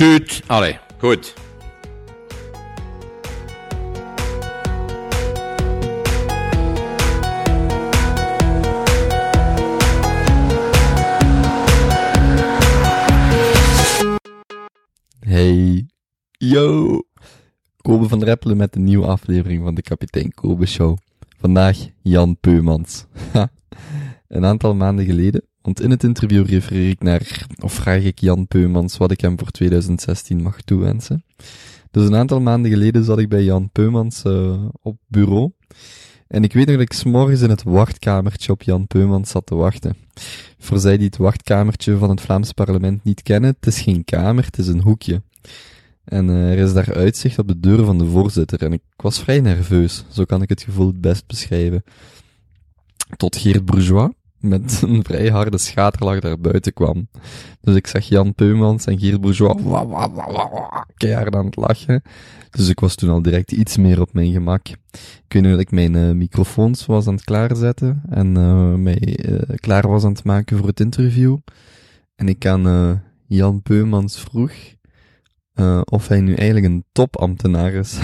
tuut. Allee, goed. Hey, yo. Kobe van Reppelen met een nieuwe aflevering van de Kapitein Kobe Show. Vandaag Jan Peumans. een aantal maanden geleden, want in het interview refereer ik naar, of vraag ik Jan Peumans wat ik hem voor 2016 mag toewensen. Dus een aantal maanden geleden zat ik bij Jan Peumans uh, op bureau. En ik weet nog dat ik s'morgens in het wachtkamertje op Jan Peumans zat te wachten. Voor zij die het wachtkamertje van het Vlaams parlement niet kennen, het is geen kamer, het is een hoekje. En uh, er is daar uitzicht op de deur van de voorzitter. En ik was vrij nerveus, zo kan ik het gevoel het best beschrijven. Tot Geert Bourgeois, met een vrij harde schaterlach daar buiten kwam. Dus ik zag Jan Peumans en Geert Bourgeois wa, wa, wa, keihard aan het lachen. Dus ik was toen al direct iets meer op mijn gemak. Ik weet nog dat ik mijn uh, microfoons was aan het klaarzetten en uh, mij uh, klaar was aan het maken voor het interview. En ik aan Jan Peumans vroeg of hij nu eigenlijk een topambtenaar is.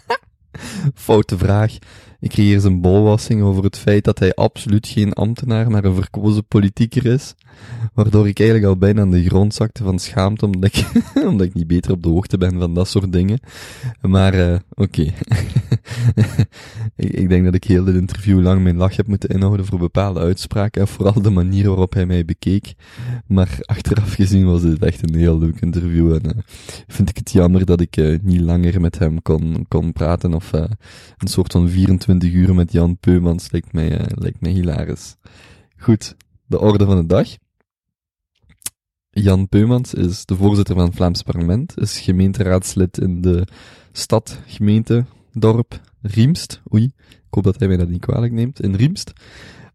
Foute vraag. Ik kreeg hier zijn bolwassing over het feit dat hij absoluut geen ambtenaar, maar een verkozen politieker is. Waardoor ik eigenlijk al bijna aan de grond zakte van schaamte, omdat ik, omdat ik niet beter op de hoogte ben van dat soort dingen. Maar, uh, oké. Ik, ik, denk dat ik heel dit interview lang mijn lach heb moeten inhouden voor bepaalde uitspraken en vooral de manier waarop hij mij bekeek. Maar achteraf gezien was het echt een heel leuk interview en uh, vind ik het jammer dat ik uh, niet langer met hem kon, kon praten of een soort van 24 uur met Jan Peumans lijkt mij, mij hilarisch. Goed, de orde van de dag. Jan Peumans is de voorzitter van het Vlaams parlement, is gemeenteraadslid in de stad, gemeente, dorp Riemst. Oei, ik hoop dat hij mij dat niet kwalijk neemt, in Riemst.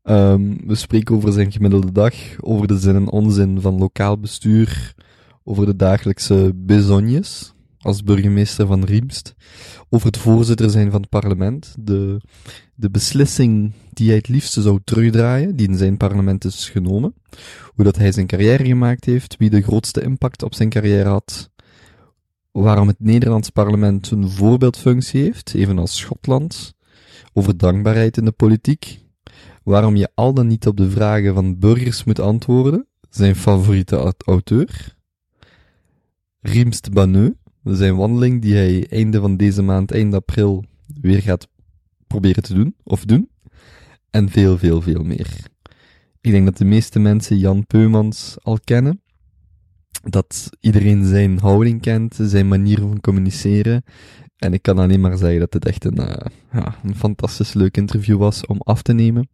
Um, we spreken over zijn gemiddelde dag, over de zin en onzin van lokaal bestuur, over de dagelijkse besognes als burgemeester van Riemst, over het voorzitter zijn van het parlement, de, de beslissing die hij het liefste zou terugdraaien, die in zijn parlement is genomen, hoe dat hij zijn carrière gemaakt heeft, wie de grootste impact op zijn carrière had, waarom het Nederlands parlement een voorbeeldfunctie heeft, evenals Schotland, over dankbaarheid in de politiek, waarom je al dan niet op de vragen van burgers moet antwoorden, zijn favoriete auteur, Riemst Banneux, zijn wandeling die hij einde van deze maand, eind april, weer gaat proberen te doen, of doen. En veel, veel, veel meer. Ik denk dat de meeste mensen Jan Peumans al kennen. Dat iedereen zijn houding kent, zijn manier van communiceren. En ik kan alleen maar zeggen dat het echt een, uh, ja, een fantastisch leuk interview was om af te nemen.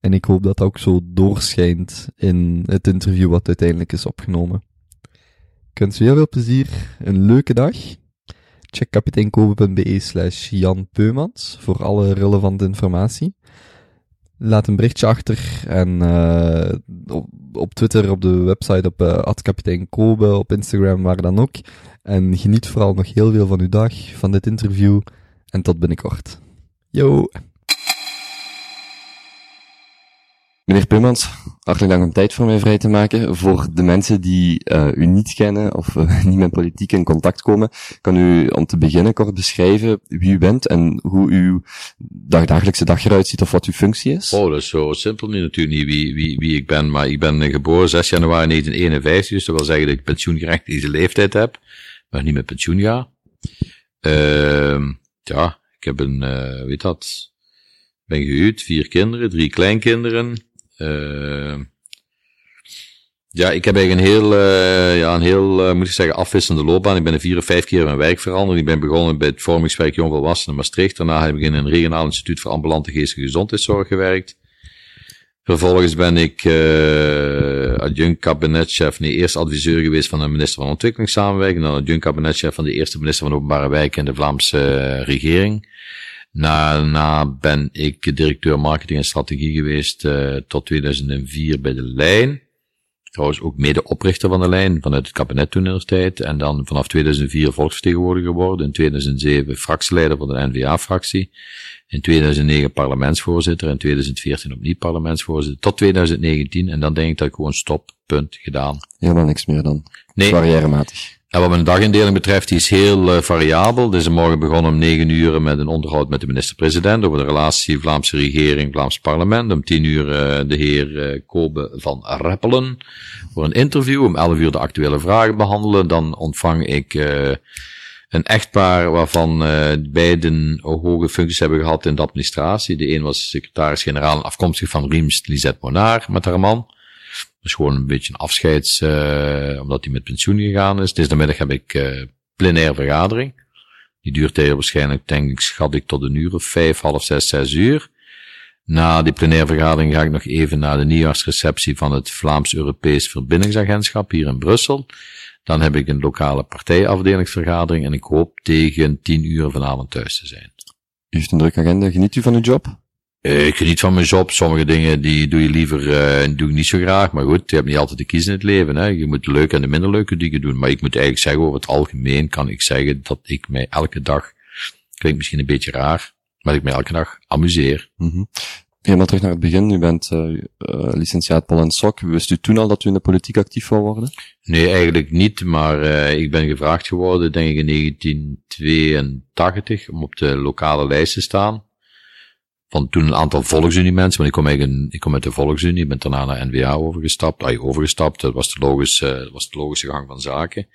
En ik hoop dat dat ook zo doorschijnt in het interview wat uiteindelijk is opgenomen. Ik wens je heel veel plezier, een leuke dag. Check kapiteinkobe.be slash Jan voor alle relevante informatie. Laat een berichtje achter en uh, op, Twitter, op de website, op uh, kapitein Kobe, op Instagram, waar dan ook. En geniet vooral nog heel veel van uw dag, van dit interview en tot binnenkort. Yo! Meneer Pummans, hartelijk dank om tijd voor mij vrij te maken. Voor de mensen die uh, u niet kennen of uh, niet met politiek in contact komen, kan u om te beginnen kort beschrijven wie u bent en hoe uw dagdagelijkse dag eruit ziet of wat uw functie is? Oh, dat is zo simpel niet natuurlijk niet wie, wie, wie ik ben, maar ik ben geboren 6 januari 1951, dus dat wil zeggen dat ik pensioengerechtigde leeftijd heb, maar niet met pensioen ga. Uh, ja, ik heb een, weet dat, ben gehuwd, vier kinderen, drie kleinkinderen, ja, ik heb eigenlijk een heel, uh, ja, een heel, uh, moet ik zeggen, afwisselende loopbaan. Ik ben er vier of vijf keer mijn werk veranderd. Ik ben begonnen bij het vormingswerk Jongvolwassenen Maastricht. Daarna heb ik in een regionaal instituut voor ambulante geestelijke gezondheidszorg gewerkt. Vervolgens ben ik uh, adjunct kabinetchef, nee, eerst adviseur geweest van de minister van Ontwikkelingssamenwerking, dan adjunct kabinetchef van de eerste minister van Openbare Wijk in de Vlaamse regering. Daarna ben ik directeur marketing en strategie geweest uh, tot 2004 bij de Lijn. Trouwens ook medeoprichter van de Lijn vanuit het kabinet toen in de tijd. En dan vanaf 2004 volksvertegenwoordiger geworden. In 2007 fractieleider van de NVA-fractie. In 2009 parlementsvoorzitter. In 2014 opnieuw parlementsvoorzitter. Tot 2019. En dan denk ik dat ik gewoon stop, punt, gedaan. Helemaal niks meer dan. Nee. Carrièrematig. En wat mijn dagindeling betreft, die is heel uh, variabel. Deze morgen begonnen om negen uur met een onderhoud met de minister-president over de relatie Vlaamse regering, Vlaams parlement. Om tien uur uh, de heer uh, Kobe van Reppelen voor een interview. Om elf uur de actuele vragen behandelen. Dan ontvang ik een echtpaar waarvan beiden hoge functies hebben gehad in de administratie. De een was secretaris-generaal afkomstig van Riems, Lisette Monaar, met haar man. Dus gewoon een beetje een afscheids, uh, omdat hij met pensioen gegaan is. Deze middag heb ik uh, plenaire vergadering. Die duurt heel waarschijnlijk, denk ik, schat ik tot een uur of vijf, half zes, zes uur. Na die plenaire vergadering ga ik nog even naar de nieuwjaarsreceptie van het Vlaams-Europees Verbindingsagentschap hier in Brussel. Dan heb ik een lokale partijafdelingsvergadering en ik hoop tegen tien uur vanavond thuis te zijn. U heeft een drukke agenda. Geniet u van uw job? Uh, ik geniet van mijn job. Sommige dingen die doe je liever, uh, doe ik niet zo graag. Maar goed, je hebt niet altijd te kiezen in het leven. Hè. Je moet de leuke en de minder leuke dingen doen. Maar ik moet eigenlijk zeggen, over het algemeen kan ik zeggen dat ik mij elke dag, klinkt misschien een beetje raar, maar ik mij elke dag amuseer. Mm -hmm. Helemaal terug naar het begin. U bent uh, uh, licentiaat Paul en Sok. Wist u toen al dat u in de politiek actief wou worden? Nee, eigenlijk niet. Maar uh, ik ben gevraagd geworden, denk ik in 1982, om op de lokale lijst te staan van toen een aantal volksunie mensen, want ik kom eigenlijk, ik kom uit de volksunie, ben daarna naar NVA overgestapt, ay, overgestapt, dat was de logische, dat was de logische gang van zaken.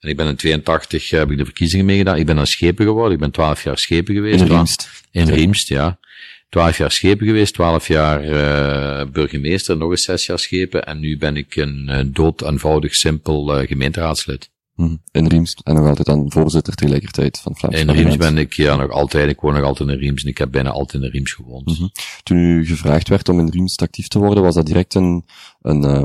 En ik ben in 82, heb ik de verkiezingen meegedaan, ik ben naar schepen geworden, ik ben 12 jaar schepen geweest. In Riemst. In Riemst, ja. 12 jaar schepen geweest, 12 jaar uh, burgemeester, nog eens 6 jaar schepen, en nu ben ik een uh, dood eenvoudig, simpel uh, gemeenteraadslid. In Riems en nog altijd dan voorzitter tegelijkertijd van Vlaams In Riems ben ik ja nog altijd, ik woon nog altijd in Riems en ik heb bijna altijd in Riems gewoond. Mm -hmm. Toen u gevraagd werd om in Riems actief te worden, was dat direct een, een, uh,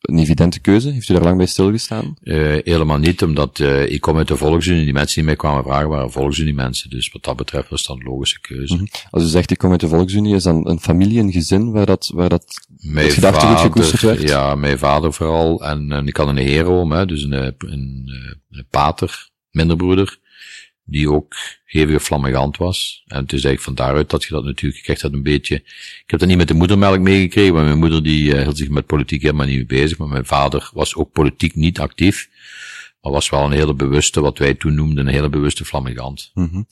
een evidente keuze? Heeft u daar lang bij stilgestaan? Uh, helemaal niet, omdat uh, ik kom uit de volksunie. Die mensen die mij kwamen vragen waren volksunie mensen. Dus wat dat betreft was dat een logische keuze. Mm -hmm. Als u zegt ik kom uit de volksunie, is dan een familie, een gezin waar dat, waar dat mijn het gedachtegoed gekoesterd werd? Ja, mijn vader vooral. En, en ik had een hero, hè, dus een, een, een, een pater, minderbroeder, die ook hevige flammigant was. En het is eigenlijk van daaruit dat je dat natuurlijk, krijgt dat een beetje, ik heb dat niet met de moedermelk meegekregen, maar mijn moeder die uh, hield zich met politiek helemaal niet mee bezig, maar mijn vader was ook politiek niet actief, maar was wel een hele bewuste, wat wij toen noemden, een hele bewuste flammigant. Mm -hmm.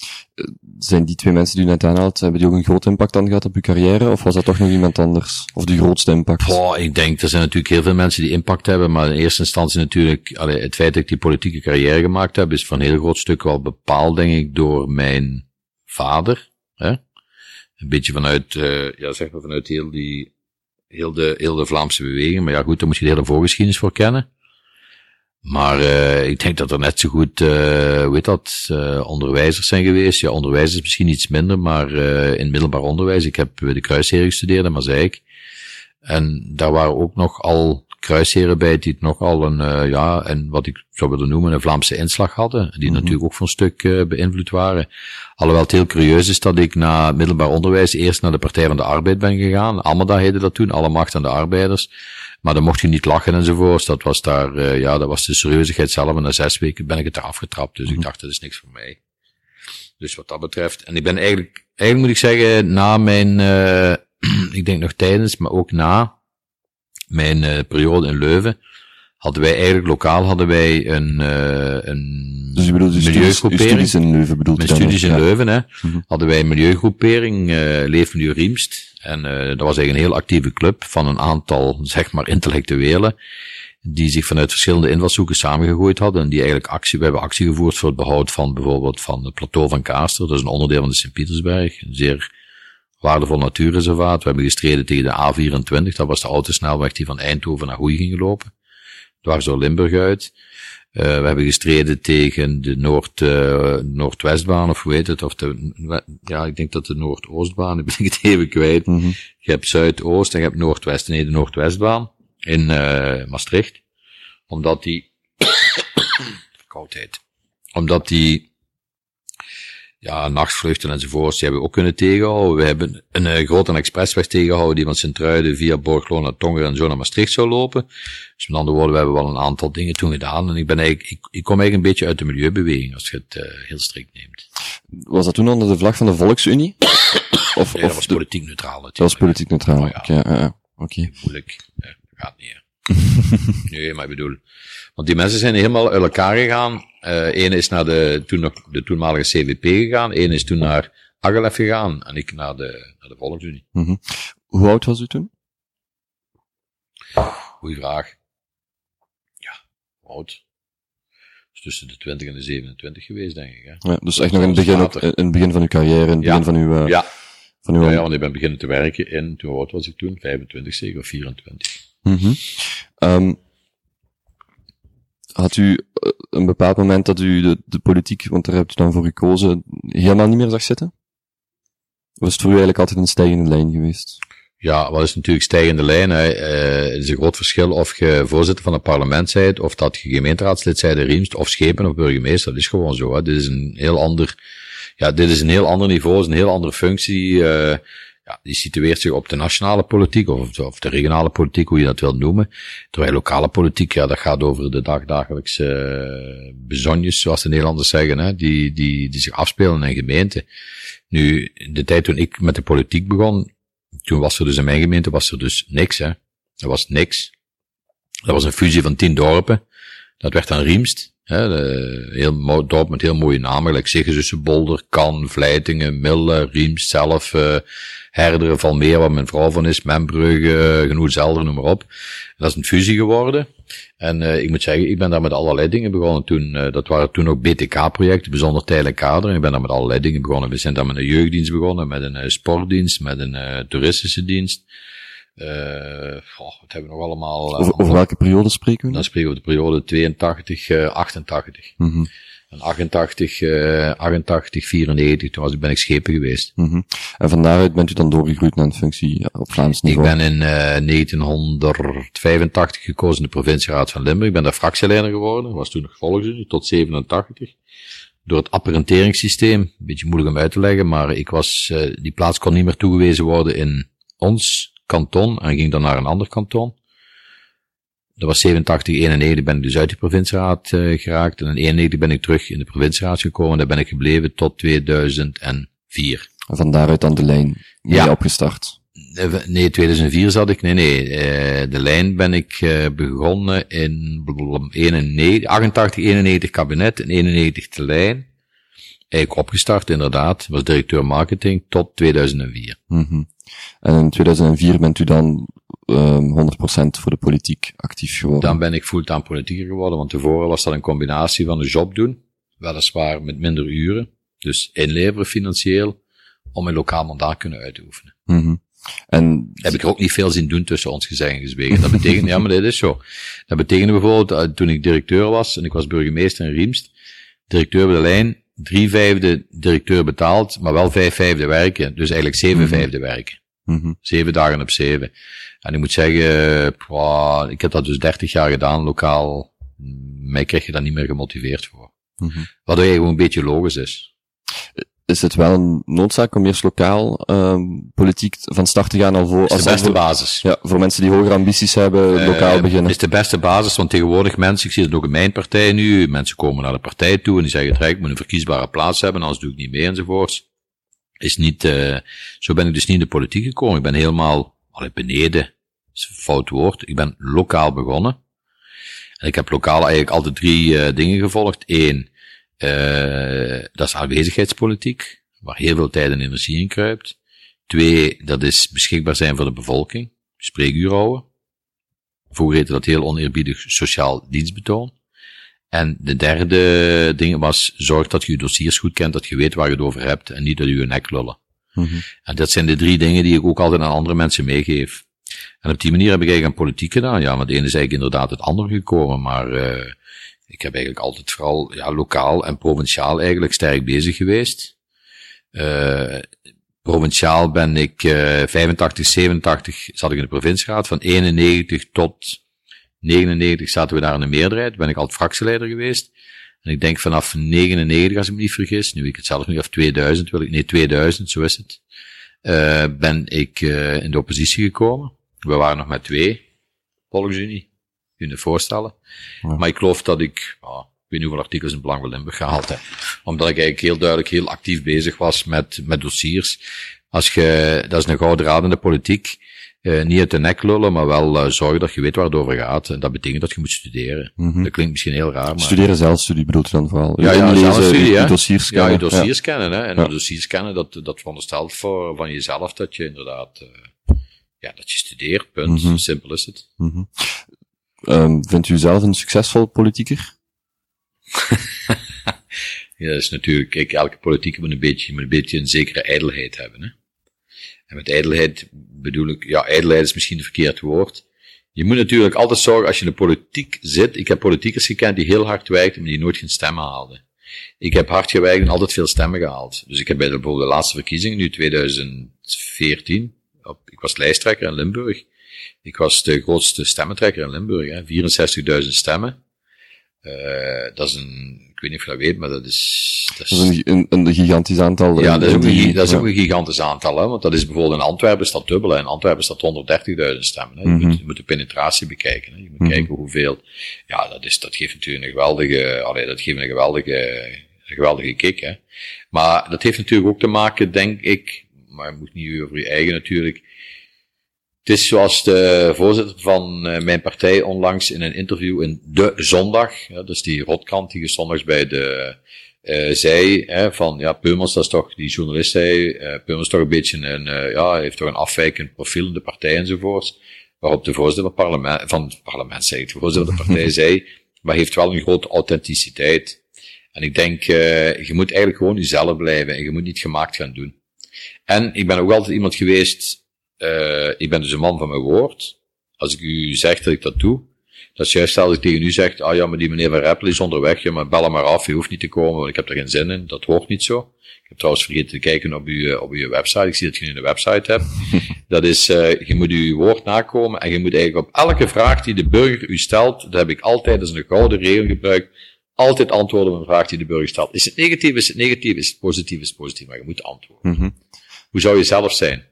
Zijn die twee mensen die u net aanhaalt, hebben die ook een groot impact dan gehad op uw carrière, of was dat toch nog iemand anders? Of de grootste impact? Oh, ik denk, er zijn natuurlijk heel veel mensen die impact hebben, maar in eerste instantie natuurlijk, allee, het feit dat ik die politieke carrière gemaakt heb, is van een heel groot stuk wel bepaald, denk ik, door mijn vader. Hè? Een beetje vanuit, uh, ja, zeg maar vanuit heel die, heel de, heel de Vlaamse beweging, maar ja goed, daar moet je de hele voorgeschiedenis voor kennen. Maar uh, ik denk dat er net zo goed, uh, hoe heet dat, uh, onderwijzers zijn geweest. Ja, onderwijzers misschien iets minder, maar in middelbaar onderwijs. Ik heb de kruisheren gestudeerd in Mazeik. En daar waren ook nog al kruisheren bij die het nogal een, ja, en wat ik zou willen noemen, een Vlaamse inslag hadden. Die mm -hmm. natuurlijk ook voor een stuk beïnvloed waren. Alhoewel het heel curieus is dat ik na middelbaar onderwijs eerst naar de Partij van de Arbeid ben gegaan. Almeda heette dat toen, alle macht aan de arbeiders. Maar dan mocht je niet lachen enzovoort. Dat was daar, uh, ja, dat was de serieusigheid zelf. En na zes weken ben ik het eraf getrapt. Dus mm -hmm. ik dacht, dat is niks voor mij. Dus wat dat betreft. En ik ben eigenlijk, eigenlijk moet ik zeggen, na mijn, uh, ik denk nog tijdens, maar ook na mijn uh, periode in Leuven, hadden wij eigenlijk lokaal hadden wij een, uh, een dus je bedoelt milieugroepering. Studies in Leuven bedoelt Mijn studies in ja. Leuven, hè. Mm -hmm. Hadden wij een milieugroepering, uh, Leefmilieu Riemst. En uh, dat was eigenlijk een heel actieve club van een aantal, zeg maar, intellectuelen. Die zich vanuit verschillende invalshoeken samengegooid hadden. En die eigenlijk actie, we hebben actie gevoerd voor het behoud van bijvoorbeeld van het plateau van Kaaster. Dat is een onderdeel van de Sint-Pietersberg. Een zeer waardevol natuurreservaat. We hebben gestreden tegen de A24. Dat was de autosnelweg die van Eindhoven naar Hoei ging lopen. Dwars door Limburg uit. Uh, we hebben gestreden tegen de Noord, uh, Noordwestbaan, of hoe heet het, of de, ja, ik denk dat de Noordoostbaan, ik ben het even kwijt. Mm -hmm. Je hebt Zuidoost en je hebt Noordwest, nee, de Noordwestbaan in uh, Maastricht. Omdat die, koudheid. Omdat die, ja, nachtvluchten enzovoorts, die hebben we ook kunnen tegenhouden. We hebben een, een grote expressweg tegengehouden die van Sint-Truiden via Borglo naar Tongeren en zo naar Maastricht zou lopen. Dus met andere woorden, we hebben wel een aantal dingen toen gedaan. En ik ben eigenlijk, ik, ik kom eigenlijk een beetje uit de milieubeweging, als je het uh, heel strikt neemt. Was dat toen onder de vlag van de Volksunie? of, nee, dat was politiek neutraal natuurlijk. Dat was politiek neutraal, oh, ja. oké. Okay, uh. Moeilijk, gaat niet. nee, maar ik bedoel, want die mensen zijn helemaal uit elkaar gegaan. Eén is naar de, toen nog, de toenmalige CVP gegaan, één is toen naar Agalef gegaan en ik naar de, naar de Volksunie. Mhm. Hoe oud was u toen? Goeie vraag. Ja, hoe oud? Dus tussen de 20 en de 27 geweest, denk ik. Hè? Ja, dus echt nog in het begin, ook, in het begin van uw carrière, in het Ja. begin van uw, eh, Ja, van uw ja, ja, want ik ben beginnen te werken in, toen hoe oud was ik toen? 25 zeker, of 24. Mhm. Ehm, had u eh, een bepaald moment dat u de, de politiek, want daar hebt u dan voor gekozen, helemaal niet meer zag zitten? Of het voor u eigenlijk altijd een stijgende lijn geweest? Ja, wat is natuurlijk stijgende lijn. Hè. Eh, het is een groot verschil of je voorzitter van het parlement bent, of dat je gemeenteraadslid bent in Riemst, of schepen of burgemeester. Dat is gewoon zo. Hè. Dit is een heel ander, ja, dit is een heel ander niveau, is een heel andere functie. eh, ja, die situeert zich op de nationale politiek, of, of de regionale politiek, hoe je dat wilt noemen. Terwijl lokale politiek, ja, dat gaat over de dagdagelijkse eh, bezonjes, zoals de Nederlanders zeggen, hè, die, die, die zich afspelen in gemeenten. Nu, de tijd toen ik met de politiek begon, toen was er dus in mijn gemeente was er dus niks, hè. Er was niks. Dat was een fusie van tien dorpen. Dat werd dan Riemst. Hè, de, heel mooi dorp met heel mooie namen, gelijk Siggezussen, Bolder, Kan, Vleitingen, Mille, Riemst zelf, eh Herderen, Valmeer, waar mijn vrouw van is, Membrugge, Genoeg Zelder, noem maar op. Dat is een fusie geworden. En eh, ik moet zeggen, ik ben daar met allerlei dingen begonnen toen. eh, dat waren toen ook BTK-projecten, bijzonder tijdelijk kader. Ik ben daar met allerlei dingen begonnen. We zijn daar met een jeugddienst begonnen, met een eh, sportdienst, met een eh, toeristische dienst. Eh, goh, wat hebben we nog allemaal? eh, Over, over welke periode spreken we? dan spreken we de periode 82, eh, 88. Mhm, En 88, eh 88, 94, toen was, ben ik schepen geweest. mhm. En van daaruit bent u dan doorgegroeid naar een functie op Vlaams Ik niveau? ben in eh 1985 gekozen in de provincieraad van Limburg. Ik ben daar fractieleider geworden. Was toen nog volgsunie, tot 87. Door het apparenteringssysteem. Een beetje moeilijk om uit te leggen, maar ik was, eh die plaats kon niet meer toegewezen worden in ons kanton en ging dan naar een ander kanton. Dat was 87, 91 ben ik dus uit de provincieraad eh, geraakt. En in 91 ben ik terug in de provincieraad gekomen. Daar ben ik gebleven tot 2004. En van daaruit dan de lijn mee Ja. opgestart. Eh, Nee, 2004 zat ik. Nee, nee. eh, de lijn ben ik begonnen in blablabla, 91, 88, 91 kabinet en 91 de lijn. Eigenlijk opgestart, inderdaad. Was directeur marketing tot 2004. Mhm. En in 2004 bent u dan ehm 100% voor de politiek actief geworden. Dan ben ik fulltime politieker geworden, want tevoren was dat een combinatie van een job doen, weliswaar met minder uren, dus inleveren financieel, om een lokaal mandaat kunnen uit te oefenen. Mhm. En heb ik er ook niet veel zien doen tussen ons gezegd en gezwegen. Dat betekent, ja, maar dit is zo. Dat betekende bijvoorbeeld, eh, toen ik directeur was, en ik was burgemeester in Riemst, directeur bij de lijn, drie vijfde directeur betaald, maar wel vijf vijfde werken. Dus eigenlijk zeven Mhm. vijfde werken. mhm. Zeven dagen op zeven. En ik moet zeggen, ik heb dat dus dertig jaar gedaan, lokaal. Mij krijg je daar niet meer gemotiveerd voor. Wat eigenlijk gewoon een beetje logisch is. Is het wel een noodzaak om eerst lokaal ehm politiek van start te gaan al voor, is de als beste voor, basis. ja, voor mensen die hogere ambities hebben, lokaal Eh, beginnen. is de beste basis, want tegenwoordig mensen, ik zie het ook in mijn partij nu, mensen komen naar de partij toe en die zeggen, het Rijk moet een verkiesbare plaats hebben, anders doe ik niet mee enzovoorts. Is niet, eh zo ben ik dus niet in de politiek gekomen. Ik ben helemaal, allee, beneden, is een fout woord, ik ben lokaal begonnen. En ik heb lokaal eigenlijk altijd drie eh, dingen gevolgd. Eén, eh dat is aanwezigheidspolitiek, waar heel veel tijd en energie in kruipt. Twee, dat is beschikbaar zijn voor de bevolking, spreekuur houden. Vroeger heette dat heel oneerbiedig sociaal dienstbetoon. En de derde ding was, zorg dat je je dossiers goed kent, dat je weet waar je het over hebt en niet dat je je nek lullen. Mhm. En dat zijn de drie dingen die ik ook altijd aan andere mensen meegeef. En op die manier heb ik eigenlijk aan politiek gedaan. Ja, want het ene is eigenlijk inderdaad het andere gekomen, maar uh, ik heb eigenlijk altijd vooral ja, lokaal en provinciaal eigenlijk sterk bezig geweest. Uh, provinciaal ben ik uh, 85, 87 zat ik in de provincieraad. Van 91 tot 99 zaten we daar in de meerderheid. Ben ik altijd fractieleider geweest. En ik denk vanaf 99, als ik me niet vergis, nu weet ik het zelf niet, of 2000 wil ik, nee 2000, zo is het, uh, ben ik uh, in de oppositie gekomen. We waren nog met twee, Volksunie, kun je voorstellen. Ja. Maar ik geloof dat ik, oh, ik weet niet hoeveel artikels in Belang Limburg gehaald heb. Omdat ik eigenlijk heel duidelijk heel actief bezig was met, met dossiers. Als je, dat is een gouden raad in de politiek. Uh, niet uit de nek lullen, maar wel uh, zorgen dat je weet waar het over gaat. En dat betekent dat je moet studeren. Mm -hmm. Dat klinkt misschien heel raar, maar... Studeren zelfstudie bedoelt je dan vooral? Ja, ja, zelfstudie, hè? dossiers kennen. Ja, je dossiers ja. kennen, hè. En ja. dossiers kennen, dat, dat veronderstelt voor, van jezelf dat je inderdaad, uh, ja, dat je studeert, punt. Mm -hmm. Simpel is het. Mm -hmm. Um, vindt u zelf een succesvol politieker? ja, dat is natuurlijk, kijk, elke politieker moet een beetje, moet een beetje een zekere ijdelheid hebben, hè. En met ijdelheid bedoel ik, ja, ijdelheid is misschien het verkeerd woord. Je moet natuurlijk altijd zorgen, als je in de politiek zit, ik heb politiekers gekend die heel hard werkten, maar die nooit geen stemmen haalden. Ik heb hard gewerkt en altijd veel stemmen gehaald. Dus ik heb bijvoorbeeld de laatste verkiezingen, nu 2014, op, ik was lijsttrekker in Limburg. Ik was de grootste stemmentrekker in Limburg, 64.000 stemmen. Uh, dat is een, ik weet niet of je dat weet, maar dat is... Dat is, dat is een, een, een, gigantisch aantal. Ja, dat is, ook een, dat is ook een gigantisch aantal, hè, want dat is bijvoorbeeld in Antwerpen staat dubbel, in Antwerpen staat 130.000 stemmen. Hè. Je, mm -hmm. moet, je moet de penetratie bekijken, hè. je moet mm -hmm. kijken hoeveel, ja, dat is, dat geeft natuurlijk een geweldige, allee, dat geeft een geweldige, een geweldige kick, hè. Maar dat heeft natuurlijk ook te maken, denk ik, maar je moet niet over je eigen natuurlijk, het is zoals de voorzitter van mijn partij onlangs in een interview in De Zondag, ja, dus die rotkant die zondags bij de, uh, zei, hè, van, ja, Peumels, dat is toch, die journalist zei, uh, is toch een beetje een, uh, ja, heeft toch een afwijkend profiel in de partij enzovoort, waarop de voorzitter van het parlement, van het parlement zei, de voorzitter van de partij zei, maar heeft wel een grote authenticiteit. En ik denk, je moet eigenlijk gewoon jezelf blijven en je moet niet gemaakt gaan doen. En ik ben ook altijd iemand geweest, uh, ik ben dus een man van mijn woord. Als ik u zeg dat ik dat doe, dat is juist als ik tegen u zeg, ah ja, maar die meneer Van Rappel is onderweg, ja, maar bel hem maar af, je hoeft niet te komen, want ik heb er geen zin in. Dat hoort niet zo. Ik heb trouwens vergeten te kijken op uw, op uw website. Ik zie dat je nu een website hebt. dat is, uh, je moet uw woord nakomen en je moet eigenlijk op elke vraag die de burger u stelt, dat heb ik altijd als een gouden regel gebruikt, altijd antwoorden op een vraag die de burger stelt. Is het negatief, is het negatief, is het positief, is het positief, maar je moet antwoorden. Mm -hmm. Hoe zou je zelf zijn?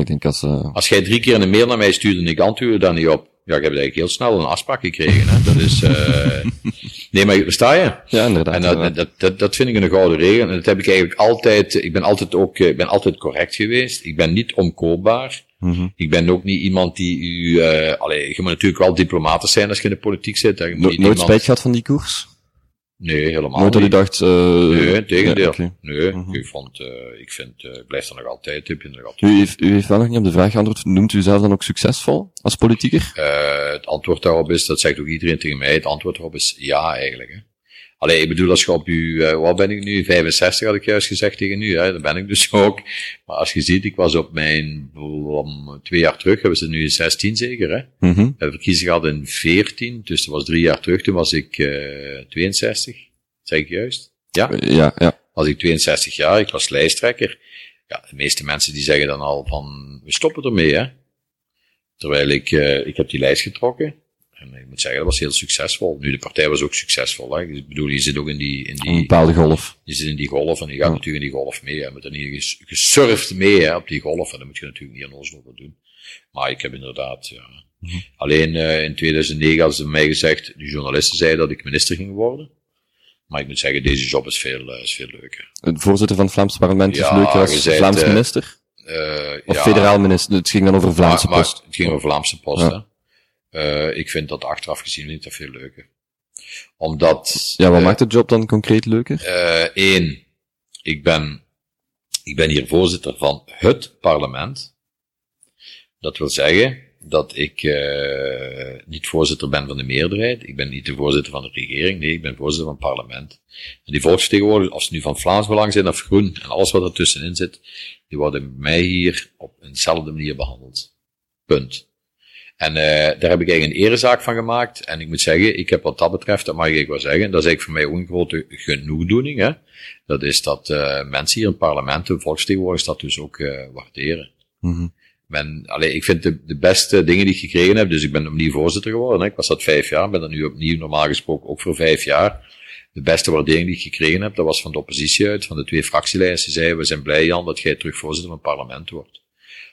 Ik denk als, uh... als jij drie keer een mail naar mij stuurde en ik antwoordde daar niet op, ja, ik heb eigenlijk heel snel een afspraak gekregen. Hè? Dat is, uh... nee, maar versta je? Ja, inderdaad. En dat, dat, dat, dat vind ik een gouden regel. En dat heb ik eigenlijk altijd, ik ben altijd ook, ik ben altijd correct geweest. Ik ben niet omkoopbaar. Mm -hmm. Ik ben ook niet iemand die u, uh, allee, je moet natuurlijk wel diplomatisch zijn als je in de politiek zit. Je moet no nooit iemand... spijt gehad van die koers? Nee, helemaal Nooit dat niet. u dacht, uh, Nee, tegendeel. ja. Nee, Mhm. ik vond, uh, ik vind, uh, ik blijf er nog altijd, heb je nog altijd. U heeft, u heeft wel nog niet op de vraag geantwoord. Noemt u zelf dan ook succesvol als politieker? Het antwoord daarop is, dat zegt ook iedereen tegen mij, het antwoord daarop is ja eigenlijk. Hè. Allee, ik bedoel, als je op uw, uh, wat ben ik nu, 65 had ik juist gezegd tegen u, hè, dat ben ik dus ook. Maar als je ziet, ik was op mijn, om twee jaar terug, hebben ze nu in 16 zeker, hè. Mhm. We hebben verkiezing gehad in 14, dus dat was drie jaar terug, toen was ik uh, 62, zeg ik juist? Ja? Ja, ja. was ik 62 jaar, ik was lijsttrekker. Ja, de meeste mensen die zeggen dan al van, we stoppen ermee, hè. Terwijl ik, uh, ik heb die lijst getrokken. En ik moet zeggen, dat was heel succesvol. Nu, de partij was ook succesvol, hè. Ik bedoel, je zit ook in die, in Een die, bepaalde golf. je zit in die golf en je gaat Ja. natuurlijk in die golf mee. Je hebt er niet ges- gesurfd mee, hè, op die golf. En daar moet je natuurlijk niet aan ons over doen. Maar ik heb inderdaad, ja. Mhm. Alleen uh, in 2009 hadden ze mij gezegd, de journalisten zeiden dat ik minister ging worden. Maar ik moet zeggen, deze job is veel, uh, is veel leuker. Het voorzitter van het Vlaams parlement is Ja, leuker je als Vlaams eh, minister? Of federaal minister? Het ging dan over Vlaamse maar, maar post. het ging over Vlaamse post, hè. Uh, ik vind dat achteraf gezien ik dat veel leuker. Omdat... Ja, wat eh, maakt de job dan concreet leuker? Eh, één, ik ben, ik ben hier voorzitter van het parlement. Dat wil zeggen dat ik uh, niet voorzitter ben van de meerderheid. Ik ben niet de voorzitter van de regering. Nee, ik ben voorzitter van het parlement. En die volksvertegenwoordigers, of ze nu van Vlaams Belang zijn of Groen, en alles wat er tussenin zit, die worden mij hier op eenzelfde manier behandeld. Punt. En uh, daar heb ik eigenlijk een erezaak van gemaakt. En ik moet zeggen, ik heb wat dat betreft, dat mag ik wel zeggen, dat is eigenlijk voor mij ook een grote genoegdoening. Hè? Dat is dat uh, mensen hier in het parlement, de volksvertegenwoordigers, dat dus ook uh, waarderen. Mhm. Men, allee, ik vind de, de beste dingen die ik gekregen heb, dus ik ben opnieuw voorzitter geworden. Hè? Ik was dat vijf jaar, ben dat nu opnieuw normaal gesproken ook voor vijf jaar. De beste waardering die ik gekregen heb, dat was van de oppositie uit, van de twee fractieleiders. Die zeiden, we zijn blij Jan dat jij terug voorzitter van het parlement wordt.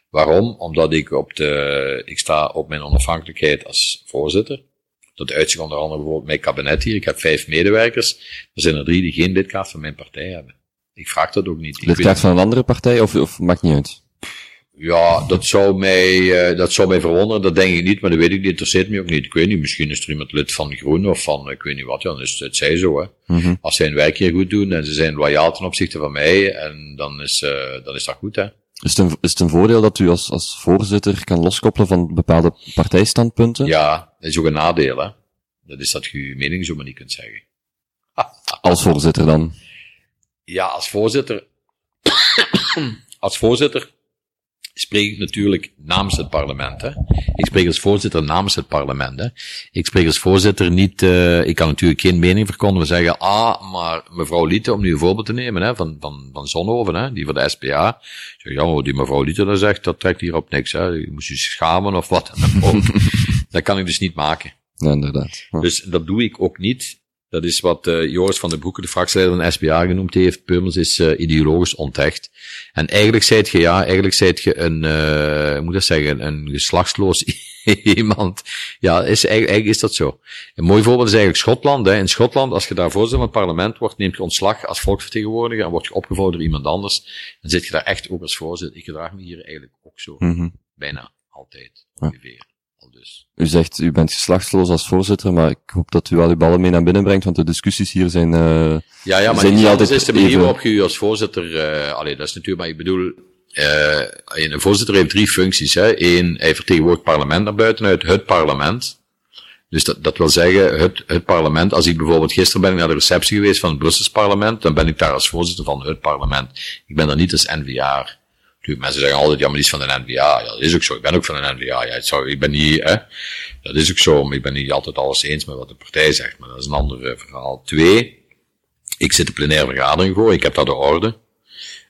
Waarom? Omdat ik op de, ik sta op mijn onafhankelijkheid als voorzitter. Dat uitzicht onder andere bijvoorbeeld mijn kabinet hier. Ik heb vijf medewerkers. Er zijn er drie die geen lidkaart van mijn partij hebben. Ik vraag dat ook niet. Lidkaart van een andere partij of, of maakt niet uit? Ja, dat zou mij, uh, dat zou mij verwonderen, dat denk ik niet, maar dat weet ik niet, interesseert me ook niet. Ik weet niet, misschien is er iemand lid van Groen of van, ik weet niet wat, ja, dan is het, zij zo, hè. Mm -hmm. Als zij hun werk hier goed doen en ze zijn loyaal ten opzichte van mij, en dan is, uh, dan is dat goed, hè. Is het, een, is het een voordeel dat u als, als voorzitter kan loskoppelen van bepaalde partijstandpunten? Ja, dat is ook een nadeel, hè. Dat is dat je je mening zo maar niet kunt zeggen. Als voorzitter dan? Ja, als voorzitter, als voorzitter spreek ik natuurlijk namens het parlement. Hè. Ik spreek als voorzitter namens het parlement. Hè. Ik spreek als voorzitter niet, uh, ik kan natuurlijk geen mening verkondigen. We zeggen, ah, maar mevrouw Lieten, om nu een voorbeeld te nemen, hè, van, van, van Zonhoven, hè, die voor de SPA. Ik zeg, ja, wat die mevrouw Lieten dan zegt, dat trekt hier op niks. Hè. Je moest je schamen of wat dan ook. dat kan ik dus niet maken. Ja, inderdaad. Ja. Dus dat doe ik ook niet. Dat is wat uh, Joris van den Broeke, de fractieleider van de SPA, genoemd heeft. Peumels is uh, ideologisch ontecht. En eigenlijk zijt je, ja, eigenlijk zijt je een, uh, hoe moet dat zeggen, een geslachtsloos iemand. Ja, is, eigenlijk, eigenlijk is dat zo. Een mooi voorbeeld is eigenlijk Schotland. Hè. In Schotland, als je daar voorzitter van het parlement wordt, neemt je ontslag als volksvertegenwoordiger en word je opgevolgd door iemand anders. Dan zit je daar echt ook als voorzitter. Ik gedraag me hier eigenlijk ook zo. Mm -hmm. Bijna altijd, ongeveer. Dus. U zegt, u bent geslachtsloos als voorzitter, maar ik hoop dat u al uw ballen mee naar binnen brengt, want de discussies hier zijn, uh, ja, ja, maar zijn niet altijd is de manier even... waarop je u als voorzitter, uh, allee, dat is natuurlijk, maar ik bedoel, uh, een voorzitter heeft drie functies, hè. Eén, hij vertegenwoordigt het parlement naar buitenuit, het parlement. Dus dat, dat wil zeggen, het, het parlement, als ik bijvoorbeeld gisteren ben ik naar de receptie geweest van het Brussels parlement, dan ben ik daar als voorzitter van het parlement. Ik ben daar niet als NVA. Natuurlijk, mensen zeggen altijd, ja, maar die is van de NVA. Ja, dat is ook zo. Ik ben ook van de NVA. Ja, zou, ik ben niet, hè. Dat is ook zo, maar ik ben niet altijd alles eens met wat de partij zegt. Maar dat is een ander uh, verhaal. Twee, ik zit de plenaire vergadering voor. Ik heb daar de orde.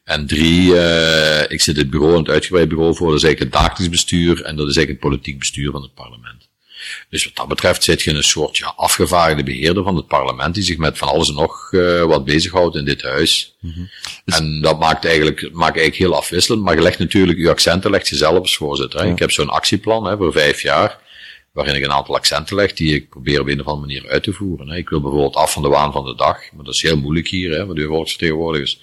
En drie, uh, ik zit het bureau, het uitgebreid bureau voor. Dat is eigenlijk het dagelijks bestuur. En dat is eigenlijk het politiek bestuur van het parlement. Dus wat dat betreft zit je in een soort ja, afgevaardigde beheerder van het parlement die zich met van alles en nog uh, wat bezighoudt in dit huis. Mhm. Mm -hmm. dus en dat maakt eigenlijk, maakt eigenlijk heel afwisselend, maar je legt natuurlijk, je accenten legt je zelf als voorzitter. Hè. Ja. Ik heb zo'n actieplan hè, voor vijf jaar, waarin ik een aantal accenten leg die ik probeer op een of andere manier uit te voeren. Ik wil bijvoorbeeld af van de waan van de dag, maar dat is heel moeilijk hier, hè, voor de volksvertegenwoordigers.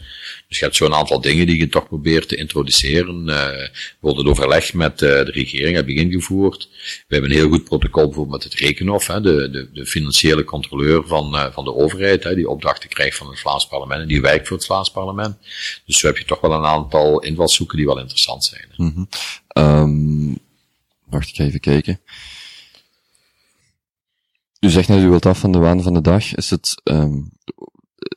Dus je hebt zo'n aantal dingen die je toch probeert te introduceren. Uh, bijvoorbeeld het overleg met uh, de regering heb ik ingevoerd. We hebben een heel goed protocol bijvoorbeeld met het Rekenhof, hè, de, de, de financiële controleur van, uh, van de overheid, hè, die opdrachten krijgt van het Vlaams parlement en die werkt voor het Vlaams parlement. Dus zo heb je toch wel een aantal invalshoeken die wel interessant zijn. -hmm. um, wacht, ik even kijken. U zegt net, u wilt af van de waan van de dag. Is het, um,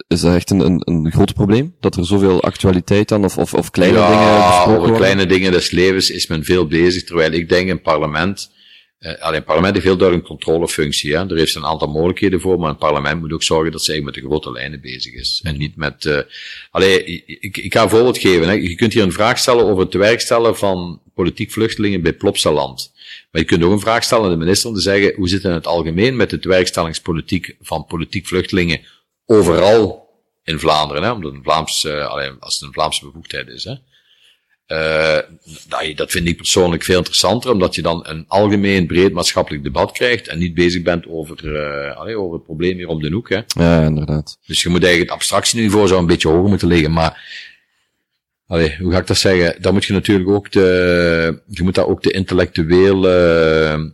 is dat echt een, een, een groot probleem? Dat er zoveel actualiteit dan, of, of, of kleine ja, dingen besproken over worden? kleine dingen des levens is men veel bezig, terwijl ik denk een parlement, uh, alleen het parlement heeft heel duidelijk een controlefunctie, hè. Er heeft een aantal mogelijkheden voor, maar een parlement moet ook zorgen dat ze eigenlijk met de grote lijnen bezig is. En niet met, uh, allee, ik, ik ga een voorbeeld geven, hè. Je kunt hier een vraag stellen over het tewerkstellen van politiek vluchtelingen bij Plopsaland. Maar je kunt ook een vraag stellen aan de minister om te zeggen, hoe zit het in het algemeen met de tewerkstellingspolitiek van politiek vluchtelingen overal in Vlaanderen, hè, omdat een Vlaams, uh, alleen als het een Vlaamse bevoegdheid is. Hè. Uh, dat, vind ik persoonlijk veel interessanter, omdat je dan een algemeen breed maatschappelijk debat krijgt en niet bezig bent over, uh, allee, over het probleem hier om de hoek. Hè. Ja, inderdaad. Dus je moet eigenlijk het abstractieniveau zou een beetje hoger moeten liggen, maar Allee, hoe ga ik dat zeggen? Daar moet je natuurlijk ook de, je moet daar ook de intellectuele,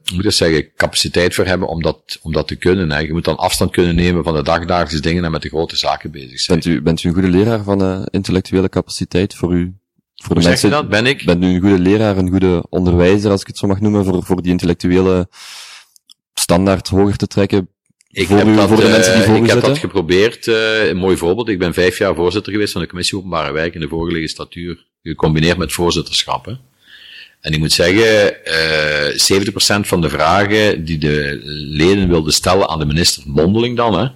hoe moet ik zeggen, capaciteit voor hebben om dat, om dat te kunnen. Hè. Je moet dan afstand kunnen nemen van de dagdagelijkse dingen en met de grote zaken bezig zijn. Bent u, bent u een goede leraar van uh, intellectuele capaciteit voor u? Voor hoe de zeg je mensen, dat? Ben ik? Bent u een goede leraar, een goede onderwijzer, als ik het zo mag noemen, voor, voor die intellectuele standaard hoger te trekken? Ik voor heb, u, dat, voor de mensen die voor ik u heb dat geprobeerd. Uh, een mooi voorbeeld. Ik ben vijf jaar voorzitter geweest van de Commissie Openbare Wijk in de vorige legislatuur. Gecombineerd met voorzitterschap. Hè. En ik moet zeggen, uh, 70% van de vragen die de leden wilden stellen aan de minister, mondeling dan, hè,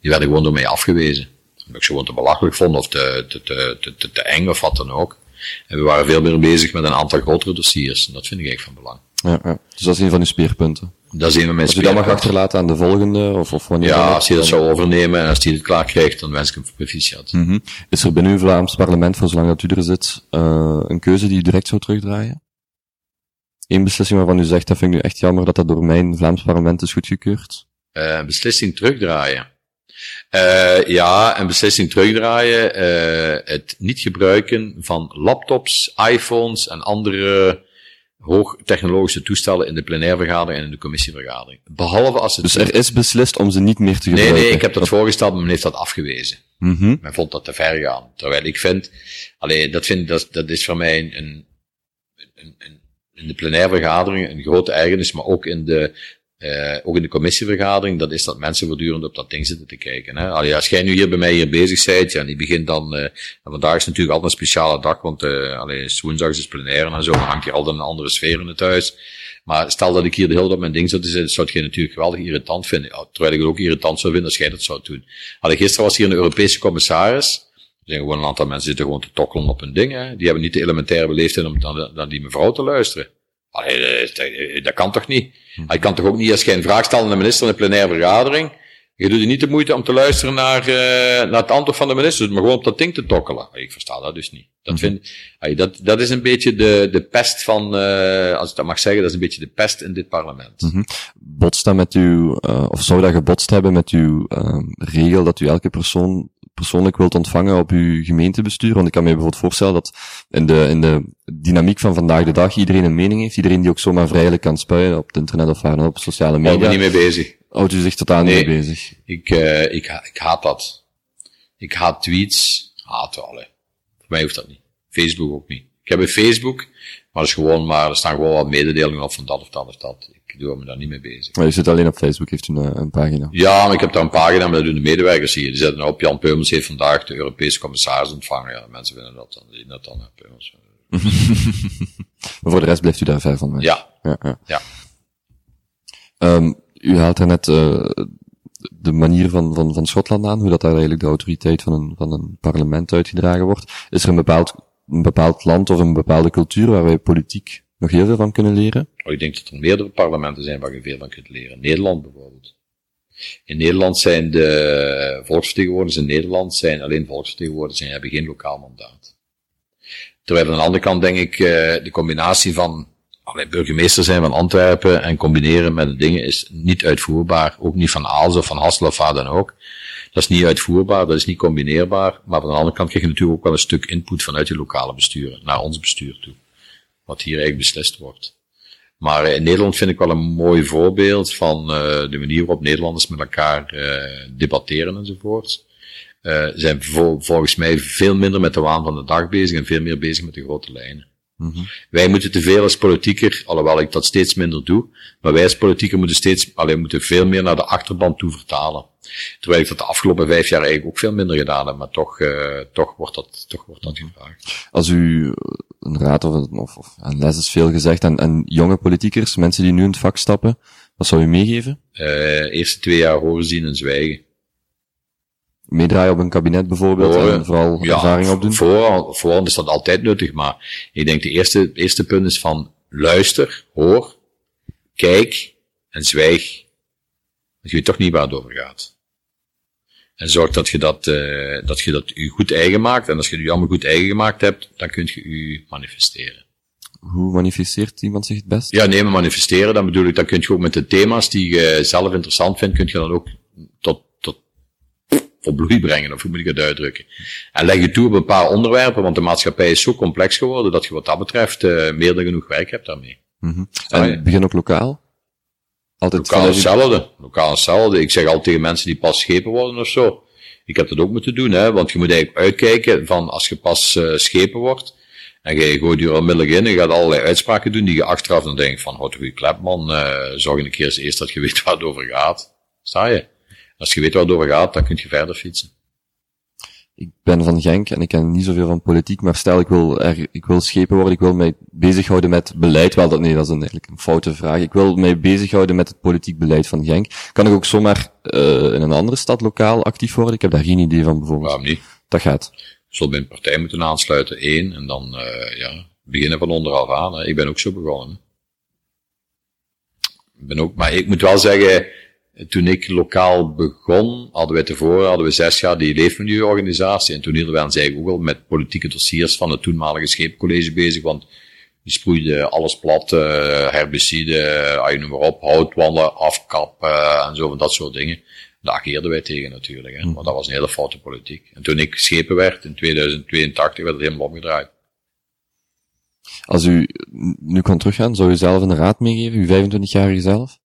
die werden gewoon door mij afgewezen. Omdat ik ze gewoon te belachelijk vond of te, te, te, te, te, te eng of wat dan ook. En we waren veel meer bezig met een aantal grotere dossiers. En dat vind ik echt van belang. Ja, ja. Dus dat is een van uw speerpunten. Dat is een van mijn Als u dat mag achterlaten aan de volgende, of, of wanneer Ja, als hij dat zou overnemen en als hij het klaar krijgt, dan wens ik hem proficiat. Mhm. Is er binnen uw Vlaams parlement, voor zolang dat u er zit, uh, een keuze die u direct zou terugdraaien? Eén beslissing waarvan u zegt, dat vind ik nu echt jammer dat dat door mijn Vlaams parlement is goedgekeurd? Uh, beslissing terugdraaien. Uh, ja, een beslissing terugdraaien. Het niet gebruiken van laptops, iPhones en andere hoogtechnologische toestellen in de plenairvergadering en in de commissievergadering. Behalve als het... Dus er is beslist om ze niet meer te gebruiken? Nee, nee, ik heb dat voorgesteld, maar men heeft dat afgewezen. Mm -hmm. Men vond dat te ver gaan. Terwijl ik vind, alleen dat vind, dat, dat is voor mij een, een, een, in de plenaire vergadering een grote ergernis, maar ook in de uh, ook in de commissievergadering, dat is dat mensen voortdurend op dat ding zitten te kijken. Hè. Allee, als jij nu hier bij mij hier bezig bent, ja, en die begint dan, uh, vandaag is natuurlijk altijd een speciale dag, want uh, allee, woensdag is plenaire en zo, dan hangt hier altijd een andere sfeer in het huis. Maar stel dat ik hier de hele dag mijn ding zou zitten, zou je natuurlijk geweldig irritant vinden. Terwijl ik het ook irritant zou vinden als jij dat zou doen. Allee, gisteren was hier een Europese commissaris, er zijn gewoon een aantal mensen zitten gewoon te tokkelen op hun ding, hè. Die hebben niet de elementaire beleefdheid om dan, die mevrouw te luisteren. Allee, dat, dat kan toch niet? Je kan toch ook niet, als je een vraag stelt aan de minister in een plenaire vergadering, je doet je niet de moeite om te luisteren naar, uh, naar het antwoord van de minister, maar gewoon op dat ding te tokkelen. Ik versta dat dus niet. Dat, vind, dat, dat is een beetje de, de pest van, uh, als ik dat mag zeggen, dat is een beetje de pest in dit parlement. Mm -hmm. Botst dat met uw, uh, of zou dat gebotst hebben met uw regel dat u elke persoon persoonlijk wilt ontvangen op uw gemeentebestuur. Want ik kan me bijvoorbeeld voorstellen dat in de, in de dynamiek van vandaag de dag iedereen een mening heeft. Iedereen die ook zomaar vrijelijk kan spuien op het internet of waar op sociale media. Ik ben niet mee bezig. Houdt u zich totaal nee, niet mee bezig? Ik, uh, ik, ik haat dat. Ik haat tweets. Haat alle. Voor mij hoeft dat niet. Facebook ook niet. Ik heb een Facebook, maar dat is gewoon maar, er staan gewoon wat mededelingen op van dat of dat of dat. Ik doe me daar niet mee bezig. Maar je zit alleen op Facebook, heeft u een, een, pagina? Ja, maar ik heb daar een pagina, maar dat doen de medewerkers hier. Die zetten nou op, Jan Peumels heeft vandaag de Europese commissaris ontvangen. Ja, mensen vinden dat dan, zien dat dan, Peumels. maar voor de rest blijft u daar ver van weg? Ja. Ja. ja. ja. Um, u haalt er net uh, de manier van, van, van Schotland aan, hoe dat daar eigenlijk de autoriteit van een, van een parlement uitgedragen wordt. Is er een bepaald, een bepaald land of een bepaalde cultuur waar wij politiek nog heel veel van kunnen leren? Ik denk dat er meerdere parlementen zijn waar je veel van kunt leren. Nederland bijvoorbeeld. In Nederland zijn de volksvertegenwoordigers in Nederland zijn alleen volksvertegenwoordigers en hebben geen lokaal mandaat. Terwijl aan de andere kant denk ik, de combinatie van alleen burgemeester zijn van Antwerpen en combineren met de dingen is niet uitvoerbaar. Ook niet van Aals of van Hassel of waar dan ook. Dat is niet uitvoerbaar, dat is niet combineerbaar. Maar aan de andere kant krijg je natuurlijk ook wel een stuk input vanuit je lokale bestuur naar ons bestuur toe. Wat hier eigenlijk beslist wordt. Maar in Nederland vind ik wel een mooi voorbeeld van uh, de manier waarop Nederlanders met elkaar uh, debatteren enzovoort. Zijn vol, volgens mij veel minder met de waan van de dag bezig en veel meer bezig met de grote lijnen. Mm -hmm. Wij moeten te veel als politieker, alhoewel ik dat steeds minder doe, maar wij als politieker moeten steeds, alleen moeten veel meer naar de achterban toe vertalen. Terwijl ik dat de afgelopen vijf jaar eigenlijk ook veel minder gedaan heb, maar toch, uh, toch wordt dat, toch wordt dat gevraagd. Als u een raad of, of, of een les is veel gezegd aan, aan jonge politiekers, mensen die nu in het vak stappen, wat zou u meegeven? Uh, eerste twee jaar horen zien en zwijgen. Meedraaien op een kabinet bijvoorbeeld Voor, en vooral ja, ervaring opdoen? Voor, voor is dat altijd nuttig, maar ik denk de eerste, eerste punt is van luister, hoor, kijk en zwijg. Dat je weet toch niet waar het over gaat. En zorg dat je dat, uh, dat je dat u goed eigen maakt. En als je het u allemaal goed eigen gemaakt hebt, dan kun je u manifesteren. Hoe manifesteert iemand zich het best? Ja, nee, maar manifesteren, dan bedoel ik, dan kun je ook met de thema's die je zelf interessant vindt, kun je dan ook tot, tot voor bloei brengen, of hoe moet ik het uitdrukken. En leg je toe op een paar onderwerpen, want de maatschappij is zo complex geworden, dat je wat dat betreft uh, meer dan genoeg werk hebt daarmee. Mm -hmm. En begin ook lokaal? Altijd lokaal hetzelfde. Lokaal hetzelfde. Ik zeg al tegen mensen die pas schepen worden of zo. Ik heb dat ook moeten doen, hè, want je moet eigenlijk uitkijken van als je pas uh, schepen wordt, en je gooit je onmiddellijk in en je gaat allerlei uitspraken doen die je achteraf dan denkt van, houd goede klep man, uh, zorg een keer eens eerst dat je weet waar het over gaat. Sta je? Als je weet waar het over gaat, dan kun je verder fietsen. Ik ben van Genk en ik ken niet zoveel van politiek, maar stel ik wil, er, ik wil schepen worden, ik wil mij bezighouden met beleid, wel dat, nee, dat is een, eigenlijk een foute vraag. Ik wil mij bezighouden met het politiek beleid van Genk. Kan ik ook zomaar uh, in een andere stad lokaal actief worden? Ik heb daar geen idee van bijvoorbeeld. Waarom niet? Dat gaat. Je zult bij een partij moeten aansluiten, één, en dan, uh, ja, beginnen van onderaf aan. Hè. Ik ben ook zo begonnen. Ik ben ook, maar ik moet wel zeggen, toen ik lokaal begon, hadden wij tevoren, hadden we zes jaar die leefmilieuorganisatie. En toen hielden wij ons eigenlijk ook wel met politieke dossiers van het toenmalige scheepcollege bezig, want Die sproeide alles plat, uh, herbicide, uh, noem maar op, houtwanden afkappen en zo van dat soort dingen. Daar ageerden wij tegen natuurlijk, hè. maar dat was een hele foute politiek. En toen ik geschepen werd in 2082 werd het helemaal omgedraaid. Als u nu kan teruggaan, zou u zelf de raad meegeven, uw 25-jarige zelf?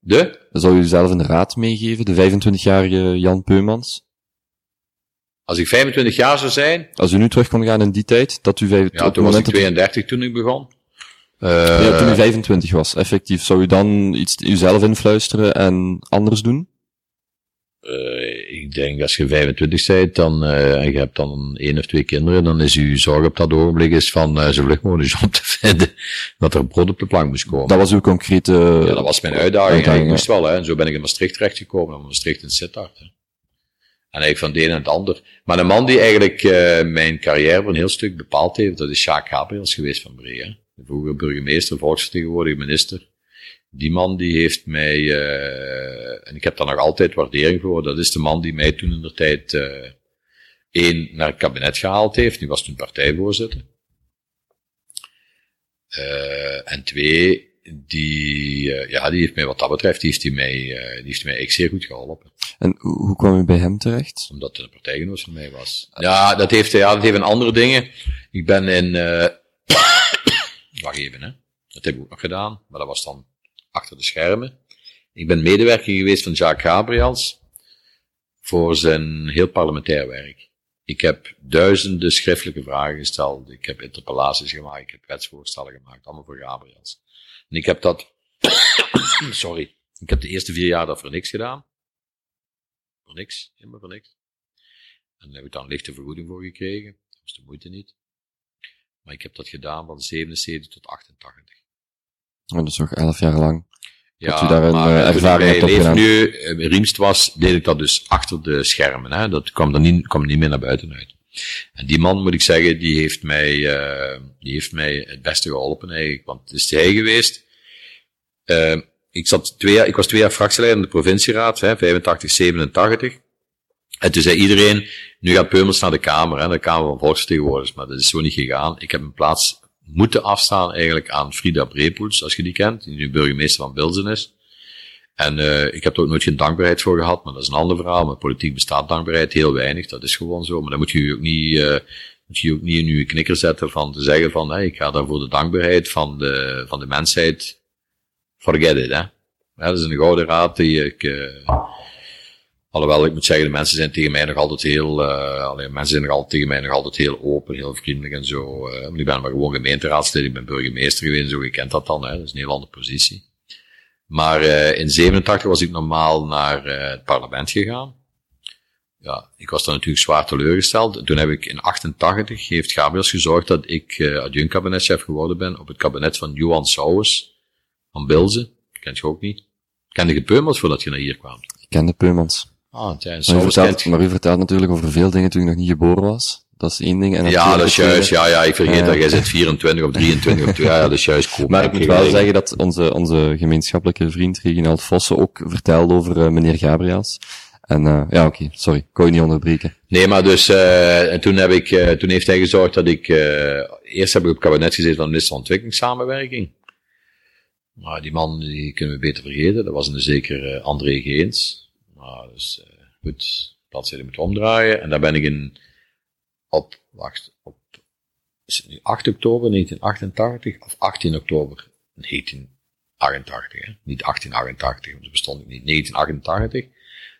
De? Zou u zelf de raad meegeven, de 25-jarige Jan Peumans? Als ik 25 jaar zou zijn. Als u nu terug kon gaan in die tijd, dat u 25 Ja, toen was ik 32 toen ik begon. Uh, ja, toen u 25 was, effectief. Zou u dan iets uzelf influisteren en anders doen? Uh, ik denk, als je 25 bent, dan, uh, en je hebt dan één of twee kinderen, dan is uw zorg op dat ogenblik is van uh, zo vlug mogelijk job te vinden, dat er brood op de plank moest komen. Dat was uw concrete... Ja, dat was mijn uitdaging. uitdaging ik moest wel, hè. En zo ben ik in Maastricht terechtgekomen, en Maastricht in Sittard, hè. En eigenlijk van de een en het ander. Maar de man die eigenlijk uh, mijn carrière voor een heel stuk bepaald heeft, dat is Jacques Gabriels geweest van Bree. De vroegere burgemeester, volksvertegenwoordiger, minister. Die man die heeft mij, uh, en ik heb daar nog altijd waardering voor, dat is de man die mij toen in de tijd uh, één naar het kabinet gehaald heeft. Die was toen partijvoorzitter. Uh, en twee, die, ja, die heeft mij wat dat betreft, die heeft die mij, die heeft mij echt zeer goed geholpen. En hoe kwam u bij hem terecht? Omdat het een partijgenoot van mij was. Ja, dat heeft, ja, dat heeft een andere dingen. Ik ben in, wacht even, hè. Dat heb ik ook nog gedaan, maar dat was dan achter de schermen. Ik ben medewerker geweest van Jacques Gabriels voor zijn heel parlementair werk. Ik heb duizenden schriftelijke vragen gesteld. Ik heb interpellaties gemaakt. Ik heb wetsvoorstellen gemaakt. Allemaal voor Gabriels. En ik heb dat, sorry, ik heb de eerste vier jaar dat voor niks gedaan. Voor niks, helemaal voor niks. En daar heb ik dan lichte vergoeding voor gekregen. Dat was de moeite niet. Maar ik heb dat gedaan van 77 tot 88. Oh, dat is nog elf jaar lang. Ja, dat u daar een maar uh, ervaring hebt opgedaan. nu uh, Riemst was, deed ik dat dus achter de schermen. Hè. Dat kwam er niet, kwam niet meer naar buiten uit. En die man, moet ik zeggen, die heeft mij, uh, die heeft mij het beste geholpen eigenlijk. Want het is hij geweest. Uh, ik, zat twee jaar, ik was twee jaar fractieleider in de provincieraad, hè, 85, 87. En toen zei iedereen, nu gaat Peumels naar de Kamer, hè, de Kamer van Volksvertegenwoordigers. Maar dat is zo niet gegaan. Ik heb een plaats moeten afstaan eigenlijk aan Frida Brepoels, als je die kent, die nu burgemeester van Bilzen is. En uh, ik heb er ook nooit geen dankbaarheid voor gehad, maar dat is een ander verhaal. Maar politiek bestaat dankbaarheid heel weinig, dat is gewoon zo. Maar dan moet je ook niet, uh, moet je ook niet in je knikker zetten van te zeggen van, hey, ik ga daar voor de dankbaarheid van de, van de mensheid, forget it, hè. Dat is een gouden raad die ik, uh, alhoewel ik moet zeggen, de mensen zijn tegen mij nog altijd heel, alleen mensen zijn nog altijd tegen mij nog altijd heel open, heel vriendelijk en zo. Uh, ik ben maar gewoon gemeenteraadslid, ik ben burgemeester geweest, zo, je kent dat dan, hè. Dat is een heel andere positie. Maar uh, in 87 was ik normaal naar het parlement gegaan. Ja, ik was dan natuurlijk zwaar teleurgesteld. En toen heb ik in 88 heeft Gabriels gezorgd dat ik uh, adjunct-kabinetchef geworden ben op het kabinet van Johan Sauwes van Bilze. Kent je ook niet? Kende je Peumels voordat je naar hier kwam? Ik kende Peumels. Ah, ja, Maar u, vertelt, maar u vertelt natuurlijk over veel dingen toen u nog niet geboren was. Dat is één ding. En Ja, dat is juist. Ja, ja, ik vergeet dat. Jij zit 24 of 23 of 2. Ja, ja, dat is juist. Cool. Maar ik moet wel zeggen dat onze, onze gemeenschappelijke vriend Reginald Vossen ook vertelde over uh, meneer Gabriels. En uh, ja, oké, okay, sorry, ik kon je niet onderbreken. Nee, maar dus, uh, en toen heb ik, uh, toen heeft hij gezorgd dat ik, eerst heb ik op het kabinet gezeten van de minister van Ontwikkelingssamenwerking. Maar die man, die kunnen we beter vergeten. Dat was een zeker André Geens. Maar dus, uh, goed, bladzijde moet omdraaien. En daar ben ik in, op, wacht, op, is het nu 8 oktober 1988 of 18 oktober 1988, hè? Niet 1888, want dat bestond ik niet. 1988.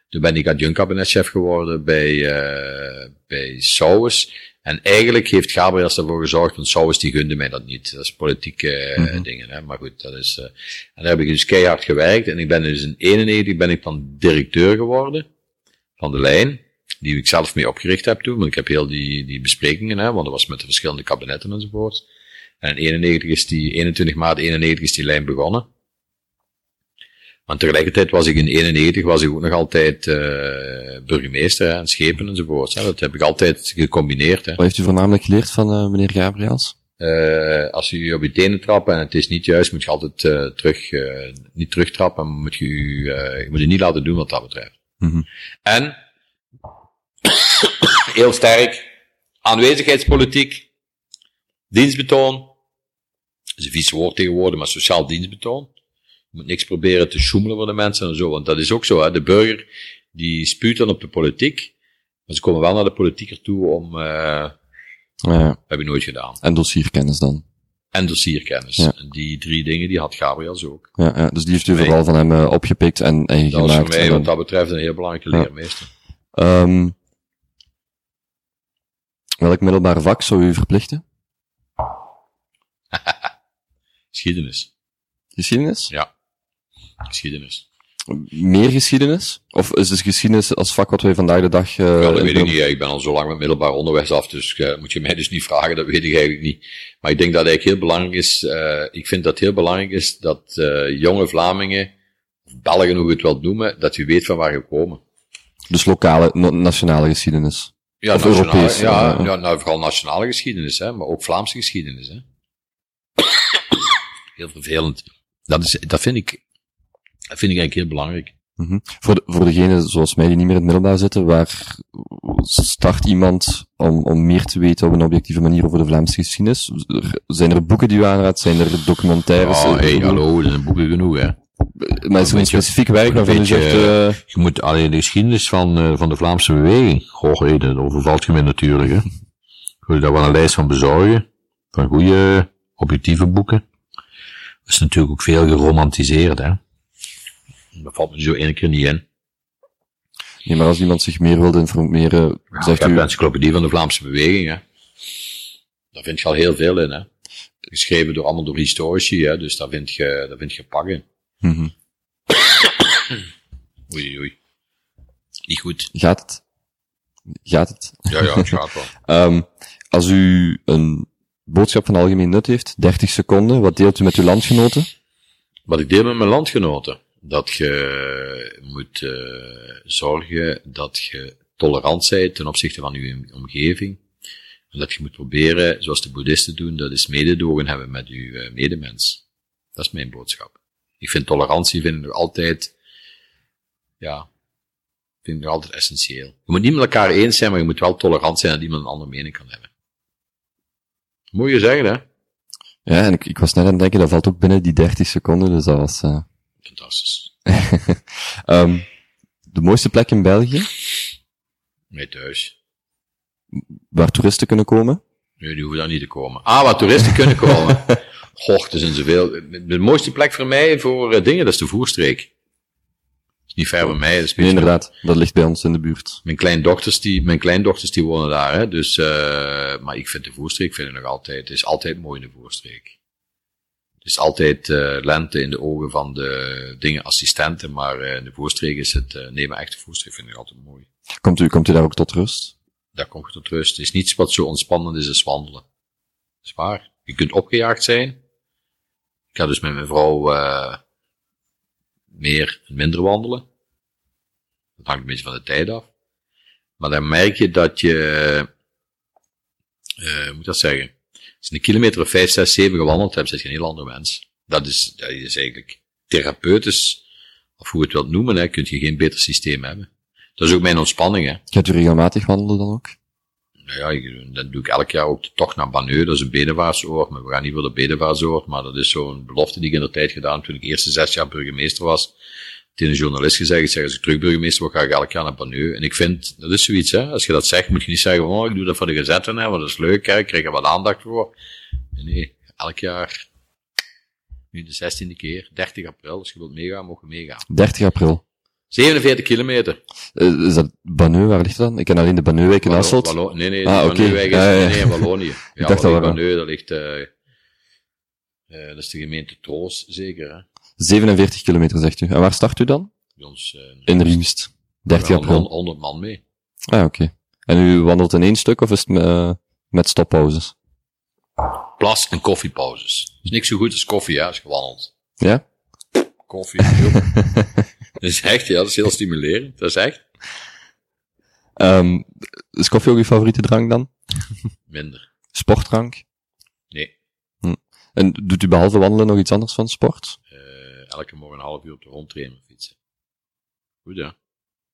Toen ben ik adjunct-kabinetchef geworden bij, uh, bij Sauwes. En eigenlijk heeft Gabriels ervoor gezorgd, want Sauwes die gunde mij dat niet. Dat is politieke uh, Mhm. dingen, hè. Maar goed, dat is, uh, en daar heb ik dus keihard gewerkt. En ik ben dus in 91 ben ik dan directeur geworden van de lijn. Die ik zelf mee opgericht heb toen, want ik heb heel die, die besprekingen, hè, want dat was met de verschillende kabinetten enzovoort. En in 91 is die, 21 maart 91 is die lijn begonnen. Maar tegelijkertijd was ik in 91 was ik ook nog altijd uh, burgemeester hè, en schepen enzovoort. Hè. Dat heb ik altijd gecombineerd. Hè. Wat heeft u voornamelijk geleerd van uh, meneer Gabriels? Uh, als u op je tenen trapt en het is niet juist, moet je altijd terug, niet terugtrappen, moet je, je moet je niet laten doen wat dat betreft. Mm -hmm. En, heel sterk, aanwezigheidspolitiek, dienstbetoon, is een vies woord tegenwoordig, maar sociaal dienstbetoon. Je moet niks proberen te sjoemelen voor de mensen en zo, want dat is ook zo, hè. De burger, die spuut dan op de politiek, maar ze komen wel naar de politieker toe om, uh, Ja, heb je nooit gedaan. en dossierkennis dan. En dossierkennis. Ja. En die drie dingen, die had Gabriel ook. Ja, ja, dus die heeft u Nee. vooral van hem eh, opgepikt en, en Dat gemaakt. voor mij wat dat betreft een heel belangrijke leermeester. Ehm, welk middelbaar vak zou u verplichten? Geschiedenis. Geschiedenis? Ja. Geschiedenis. Meer geschiedenis? Of is dus geschiedenis als vak wat wij vandaag de dag... Ja, dat weet ik niet. Ik ben al zo lang met middelbaar onderwijs af, dus eh, moet je mij dus niet vragen, dat weet ik eigenlijk niet. Maar ik denk dat het eigenlijk heel belangrijk is, eh, ik vind dat het heel belangrijk is dat jonge Vlamingen, of Belgen hoe je het wilt noemen, dat je weet van waar je komen. Dus lokale, na- nationale geschiedenis. Ja, Of nationale- Europees, Ja, ja. ja, nou, vooral nationale geschiedenis, hè, maar ook Vlaamse geschiedenis. Hè. Heel vervelend. Dat, is, dat, vind ik, dat vind ik eigenlijk heel belangrijk. Mhm. Voor, de, voor degenen zoals mij die niet meer in het middelbaar zitten, waar start iemand om, om meer te weten op een objectieve manier over de Vlaamse geschiedenis? Zijn er boeken die u aanraadt? Zijn er documentaires? Oh, hey, hallo, er zijn boeken genoeg, hè. Maar is er een specifiek werk waarvan u beetje, zegt, eh, Je moet alleen de geschiedenis van, eh, van de Vlaamse beweging. Goh, hé, dat overvalt je mij natuurlijk, hè. Wil je daar wel een lijst van bezorgen? Van goede, objectieve boeken. Dat is natuurlijk ook veel geromantiseerd, hè. Dat valt me zo één keer niet in. nee, maar als iemand zich meer wilde informeren, Je zegt u, de encyclopedie van de Vlaamse beweging, hè. Daar vind je al heel veel in, hè. Geschreven door allemaal door historici, hè. Dus daar vind je, daar vind je pak in. Mhm. Oei, oei. Niet goed. gaat het? Gaat het? Ja, ja, het gaat wel. Ehm, als u een boodschap van algemeen nut heeft, 30 seconden, wat deelt u met uw landgenoten? Wat ik deel met mijn landgenoten, dat je moet eh, zorgen dat je tolerant bent ten opzichte van je omgeving. En dat je moet proberen, zoals de boeddhisten doen, dat is mededogen hebben met je eh, medemens. Dat is mijn boodschap. Ik vind tolerantie vind ik altijd, ja, vind ik altijd essentieel. Je moet niet met elkaar eens zijn, maar je moet wel tolerant zijn dat iemand een andere mening kan hebben. Moet je zeggen, hè? Ja, en ik, ik was net aan het denken, dat valt ook binnen die 30 seconden, dus dat was... eh, Fantastisch. ehm, de mooiste plek in België, Mij thuis. waar toeristen kunnen komen? Nee, die hoeven daar niet te komen. Ah, waar toeristen kunnen komen. Goh, er zijn zoveel. De mooiste plek voor mij voor eh, dingen, dat is de voerstreek. is niet ver bij mij. Dat is Nee, inderdaad, dat ligt bij ons in de buurt. Mijn kleindochters, die, mijn kleindochters die wonen daar, hè. Dus, eh maar ik vind de voerstreek, vind ik nog altijd, het is altijd mooi in de voerstreek. Het is altijd eh lente in de ogen van de dingen assistenten, maar eh, in de voerstreek is het, eh nee, maar echt de voerstreek vind ik altijd mooi. Komt u, komt u daar ook tot rust? Daar kom je tot rust. Het is niets wat zo ontspannend is als wandelen. Dat is waar. Je kunt opgejaagd zijn. Ik ga dus met mijn vrouw eh meer en minder wandelen. Dat hangt een beetje van de tijd af. Maar dan merk je dat je, hoe moet ik dat zeggen? Als je een kilometer of 5, 6, 7 gewandeld hebt, zit je een heel ander mens. Dat is, dat is eigenlijk therapeutisch, of hoe je het wilt noemen, hè, kun je geen beter systeem hebben. Dat is ook mijn ontspanning, hè. Gaat u regelmatig wandelen dan ook? Nou ja, dan doe ik elk jaar ook de tocht naar Baneu, dat is een bedevaartsoord, maar we gaan niet voor de bedevaartsoord, maar dat is zo'n belofte die ik in de tijd gedaan toen ik eerste zes jaar burgemeester was. Tegen een journalist gezegd, ik zeg, als ik terug burgemeester word, ga ik elk jaar naar Baneu. En ik vind, dat is zoiets, hè. Als je dat zegt, moet je niet zeggen, oh, ik doe dat voor de gezetten, hè, want dat is leuk, hè, ik krijg er wat aandacht voor. Nee, elk jaar, nu de zestiende keer, 30 april, als je wilt meegaan, mogen meegaan. 30 april. 47 kilometer. Eh, is dat Baneu, waar ligt dat dan? Ik ken alleen de Baneuwijk in. Wallo- nee, nee, Ah, ah, okay. is, Ja, ja, nee, nee, Wallonië. Ja, dacht dat. Baneu, dat ligt, eh eh, dat is de gemeente Troos, zeker, hè. 47 kilometer, zegt u. En waar start u dan? Bij ons, eh In Riemst. 30 wel april. 100 man mee. Ah, oké. En u wandelt in één stuk of is het met stoppauzes? Plas- en koffiepauzes. Het is niks zo goed als koffie, hè, als je wandelt. Ja? Koffie, dat is echt, ja, dat is heel stimulerend. Dat is echt Ehm is koffie ook uw favoriete drank dan? minder. Sportdrank? Nee. En doet u behalve wandelen nog iets anders van sport? Eh, elke morgen een half uur op de rondtrainer fietsen. Goed, hè.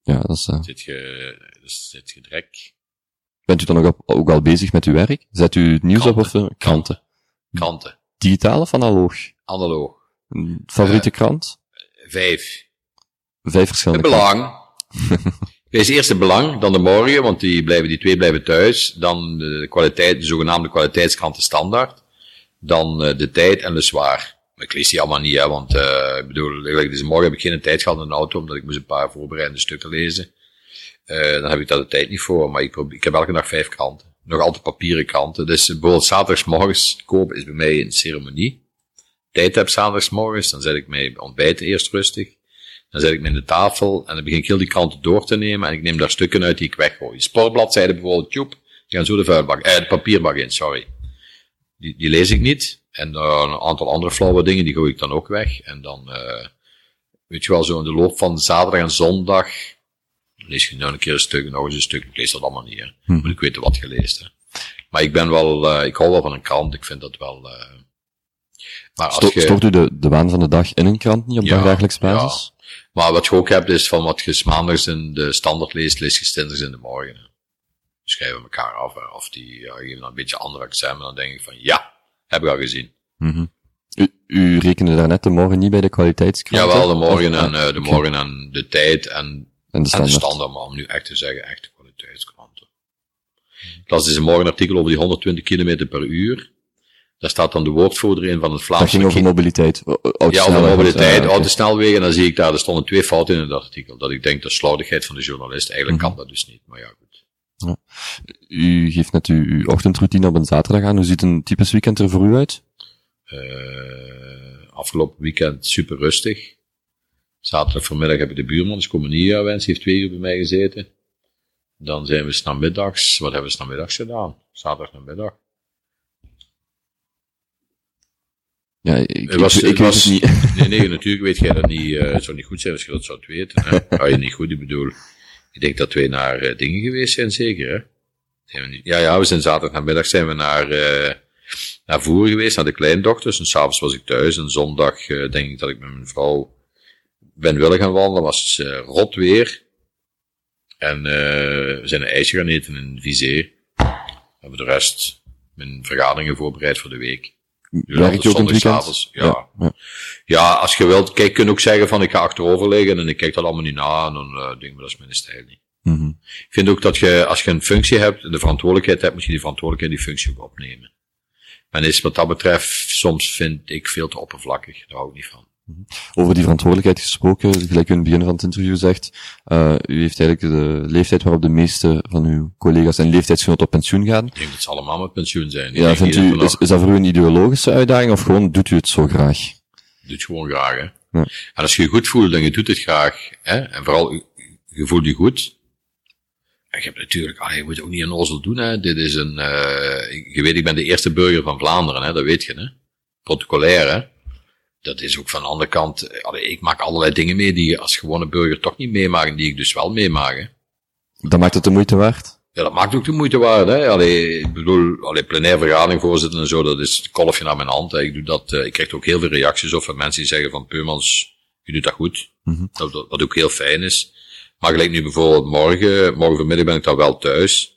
Ja, dat is, eh, Zit je, dus zit je direct Bent u dan ook, op, ook al bezig met uw werk? Zet u het nieuws op of Kranten. eh, kranten? kranten. digitaal of analoog? Analoog. Favoriete krant? Vijf. Vijf verschillende belang. Wees eerst het belang, dan de morgen, want die, blijven, die twee blijven thuis. Dan de kwaliteit, de zogenaamde kwaliteitskranten standaard. Dan eh, de tijd en Le Soir. Maar ik lees die allemaal niet, want eh ik bedoel, deze morgen heb ik geen tijd gehad in de auto, omdat ik moest een paar voorbereidende stukken lezen. Eh dan heb ik daar de tijd niet voor, maar ik, heb elke dag vijf kranten. Nog altijd papieren kranten. Dus bijvoorbeeld zaterdagsmorgens kopen is bij mij een ceremonie. Tijd heb zaterdagsmorgens, dan zet ik mij ontbijten eerst rustig. Dan zet ik me in de tafel en dan begin ik heel die kranten door te nemen en ik neem daar stukken uit die ik weggooi. Sportbladzijden bijvoorbeeld, tjoep, die gaan zo de vuilbak, eh, de papierbak in, sorry. Die, die lees ik niet. En uh, een aantal andere flauwe dingen, die gooi ik dan ook weg. En dan, uh, weet je wel, zo in de loop van zaterdag en zondag, lees je nou een keer een stuk, nog eens een stuk. Ik lees dat allemaal niet, hè. Hm. Moet ik weten wat je leest, hè. Maar ik ben wel, uh, ik hou wel van een krant, ik vind dat wel, uh, maar als Sto je... Stoort u de, de waan van de dag in een krant niet op Ja, dagelijks basis? Maar wat je ook hebt, is van wat je maandags in de standaard leest, lees je stindags in de morgen. hè. Die schrijven elkaar af, hè. of die ja, geven dan een beetje andere accent, en dan denk ik van, ja, heb ik al gezien. Mhm. U, u rekende daarnet de morgen niet bij de kwaliteitskrant? Jawel, de morgen en, ah, eh, de morgen en de tijd en, En de en de standaard. maar om nu echt te zeggen, echte kwaliteitskranten. Ik las dus een morgenartikel over die 120 km per uur. Daar staat dan de woordvoerder in van het Dat Vlaamse ging over mobiliteit. Ja, over mobiliteit, Ah, oké. autosnelwegen. En dan zie ik daar, er stonden twee fouten in het artikel. Dat ik denk, dat is slordigheid van de journalist. Eigenlijk Mhm. kan dat dus niet, maar ja, goed. U geeft net uw, uw ochtendroutine op een zaterdag aan. Hoe ziet een typisch weekend er voor u uit? Eh, afgelopen weekend super rustig. Zaterdag voormiddag heb ik de buurman, dus komen niet wens, heeft twee uur bij mij gezeten. Dan zijn we s'namiddags, wat hebben we s'namiddags gedaan? Zaterdag namiddag. Ja, ik, Het was- ik, het weet was- het niet. Nee, nee, natuurlijk weet jij dat niet. eh het zou niet goed zijn als je dat zou weten. Hè? Ah, je niet goed, ik bedoel. Ik denk dat wij naar eh, dingen geweest zijn, zeker, hè? Ja, ja, we zijn zaterdag namiddag zijn we naar, eh naar Voer geweest, naar de kleindochters. En s'avonds was ik thuis. En zondag eh, denk ik dat ik met mijn vrouw ben willen gaan wandelen. was eh, rot weer. En we zijn een ijsje gaan eten in Vizé. En voor de rest mijn vergaderingen voorbereid voor de week. Werk je ook in het weekend? Zondagsavonds, ja. Ja, ja. Ja, als je wilt, kijk, je kunt ook zeggen van ik ga achterover liggen en ik kijk dat allemaal niet na en dan uh, denk ik, dat is mijn stijl niet. Mhm. Ik vind ook dat je, als je een functie hebt, de verantwoordelijkheid hebt, moet je die verantwoordelijkheid, die functie ook opnemen. Men is wat dat betreft, soms vind ik veel te oppervlakkig, daar hou ik niet van. Over die verantwoordelijkheid gesproken, gelijk u in het begin van het interview zegt, uh, u heeft eigenlijk de leeftijd waarop de meeste van uw collega's en leeftijdsgenoten op pensioen gaan. Ik denk dat ze allemaal met pensioen zijn. Ik Ja, vindt u, is, is dat voor u een ideologische uitdaging of gewoon doet u het zo graag? doet het gewoon graag, hè. Ja. En als je je goed voelt en je doet het graag, hè, en vooral, je- je voelt je goed. En je hebt natuurlijk, ah, je moet ook niet een ozel doen, hè. Dit is een, eh je weet, ik ben de eerste burger van Vlaanderen, hè, dat weet je, hè. Protocolair, hè. Dat is ook van de andere kant, eh, allee, ik maak allerlei dingen mee die je als gewone burger toch niet meemaakt, en die ik dus wel meemaak, hè. Dat maakt het de moeite waard? Ja, dat maakt ook de moeite waard, hè. Allee, ik bedoel, allee, plenaire vergadering voorzitten en zo, dat is het kolfje naar mijn hand. Hè. Ik doe dat, eh, ik krijg ook heel veel reacties of van mensen die zeggen van, Peumans, je doet dat goed. Mhm. dat, dat, wat ook heel fijn is. Maar gelijk nu bijvoorbeeld morgen, morgen vanmiddag ben ik dan wel thuis.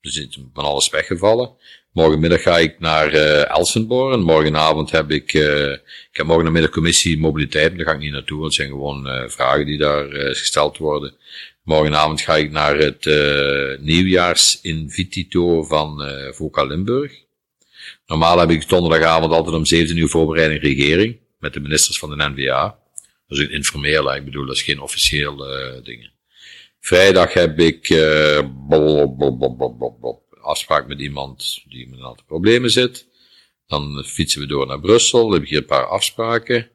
Dus is van alles weggevallen. Morgenmiddag ga ik naar uh, Elsenborn. Morgenavond heb ik, uh, ik heb morgen namiddag commissie mobiliteit, daar ga ik niet naartoe, want het zijn gewoon uh, vragen die daar gesteld worden. Morgenavond ga ik naar het nieuwjaarsinvitito van uh, Voka Limburg. Normaal heb ik donderdagavond altijd om 17 uur voorbereiding regering, met de ministers van de NVA. Dat is een informeel, ik bedoel, dat is geen officieel uh, ding. Vrijdag heb ik bob, bob, afspraak met iemand die met een aantal problemen zit. Dan fietsen we door naar Brussel, dan heb ik hier een paar afspraken.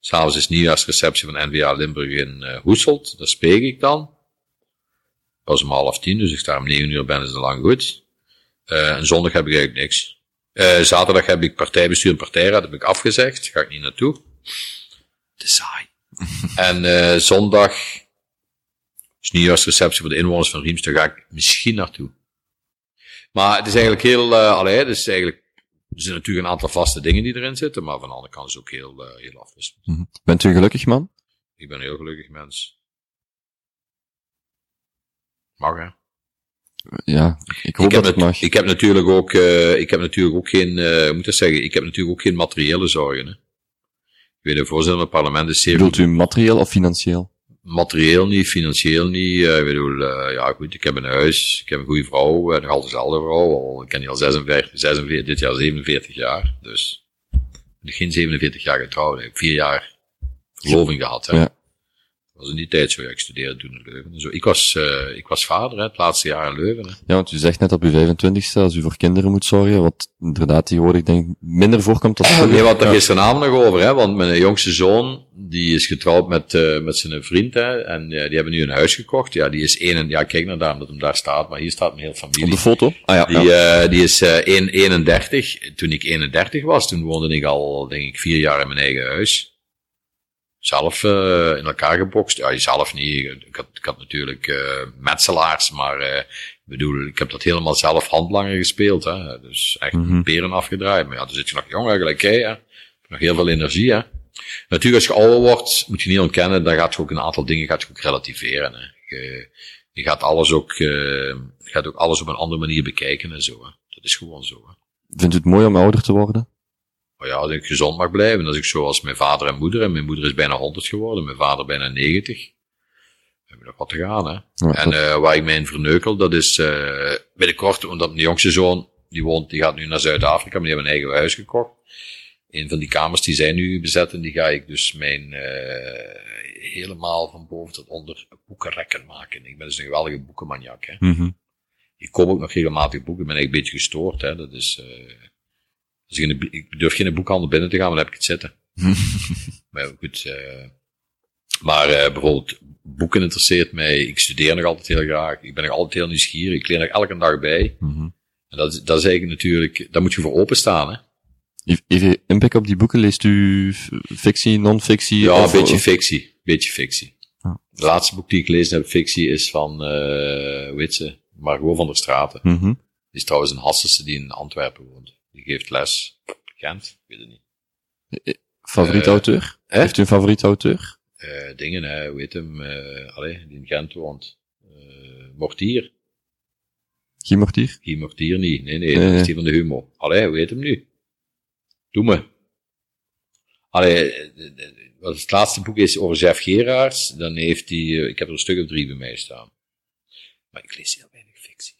S'avonds is nieuwjaarsreceptie van NVA Limburg in uh, Hoeselt, daar spreek ik dan. Pas om half tien, dus ik sta om negen uur ben, is het lang goed. Uh, en zondag heb ik eigenlijk niks. Uh, zaterdag heb ik partijbestuur en partijraad, heb ik afgezegd, ga ik niet naartoe. Te saai. en zondag is nieuwjaarsreceptie voor de inwoners van Riems, daar ga ik misschien naartoe. Maar het is eigenlijk heel, uh, allee, het is eigenlijk, er zijn natuurlijk een aantal vaste dingen die erin zitten, maar van de andere kant is het ook heel, uh, heel afwisselend. Mm -hmm. Bent u een gelukkig man? Ik ben een heel gelukkig mens. Mag hè? Ja, ik hoop Ik heb, dat het mag. ik heb natuurlijk ook, eh, ik heb natuurlijk ook geen, eh, hoe moet ik dat zeggen, ik heb natuurlijk ook geen materiële zorgen. Hè. Ik weet, de voorzitter van het parlement is zeer Bedoelt u materieel of financieel? Materieel niet, financieel niet. eh, ik bedoel, eh, ja goed, ik heb een huis, ik heb een goede vrouw, nog altijd dezelfde vrouw. Al, ik ken die al 46, 46, dit jaar 47 jaar. Dus geen 47 jaar getrouwd. Ik heb vier jaar verloving gehad. Hè. Dat was in die tijd zo. Ja, ik studeerde toen in Leuven. en Zo. Ik, was, eh, ik was vader, hè, het laatste jaar in Leuven. Hè. Ja, want u zegt net op uw 25ste, als u voor kinderen moet zorgen, wat inderdaad tegenwoordig denk ik minder voorkomt dan vroeger. Nee, Ja. er gisteravond nog over, hè, want mijn jongste zoon, die is getrouwd met, eh, met zijn vriend, hè, en eh, die hebben nu een huis gekocht. Ja, die is één, ja, kijk naar daar, omdat hem daar staat, maar hier staat mijn hele familie. Op de foto? Ah ja, Die, ja. eh, die is eh 1, 31. Toen ik 31 was, toen woonde ik al, denk ik, vier jaar in mijn eigen huis. Zelf eh, in elkaar gebokst. Ja, zelf niet. Ik had, ik had natuurlijk eh metselaars, maar eh, ik bedoel, ik heb dat helemaal zelf handlanger gespeeld. Hè. Dus echt Mhm. peren afgedraaid. Maar ja, dan zit je nog jong eigenlijk, hè. Nog heel veel energie, hè. Natuurlijk, als je ouder wordt, moet je niet ontkennen, dan gaat je ook een aantal dingen gaat je ook relativeren. Hè. Je, je gaat alles ook, gaat ook alles op een andere manier bekijken en zo. Hè. Dat is gewoon zo. Hè. Vindt u het mooi om ouder te worden? Maar ja, als ik gezond mag blijven, als ik zoals mijn vader en moeder, en mijn moeder is bijna 100 geworden, mijn vader bijna 90, dan heb ik nog wat te gaan, hè. Ja, En dat- eh waar ik mij in verneukel, dat is eh binnenkort, omdat mijn jongste zoon, die woont, die gaat nu naar Zuid-Afrika, maar die hebben een eigen huis gekocht. Een van die kamers die zij nu bezetten, die ga ik dus mijn eh helemaal van boven tot onder boekenrekken maken. Ik ben dus een geweldige boekenmaniak, hè. Mhm. Ik koop ook nog regelmatig boeken, ik ben eigenlijk een beetje gestoord, hè. Dat is, als ik, in de, ik durf geen boekhandel binnen te gaan, maar dan heb ik het zitten. maar goed, eh maar eh bijvoorbeeld boeken interesseert mij. Ik studeer nog altijd heel graag. Ik ben nog altijd heel nieuwsgierig. Ik leer nog elke dag bij. Mhm. En dat, is- dat is eigenlijk natuurlijk, daar moet je voor openstaan, hè. Even impact op die boeken, leest u fictie, non-fictie? Ja, of- een beetje of- fictie. Beetje fictie. De laatste boek die ik gelezen heb, fictie, is van, eh heet ze? Margot van der Straten. Mhm. Die is trouwens een Hassense die in Antwerpen woont. Die geeft les. Gent? Ik weet het niet. Favoriet Eh, auteur? hè? Heeft u een favoriet auteur? Eh dingen, hè, heet hem? eh allee, die in Gent woont. Eh Mortier. Guy Mortier? Guy Mortier niet. Nee, nee, Nee, dat is die van de Humo. Allee, heet hem nu? Doe me. Allee, eh, eh, eh, wat het laatste boek is over Jeff Geraerts, dan heeft hij, eh, ik heb er een stuk of drie bij mij staan. Maar ik lees heel weinig fictie,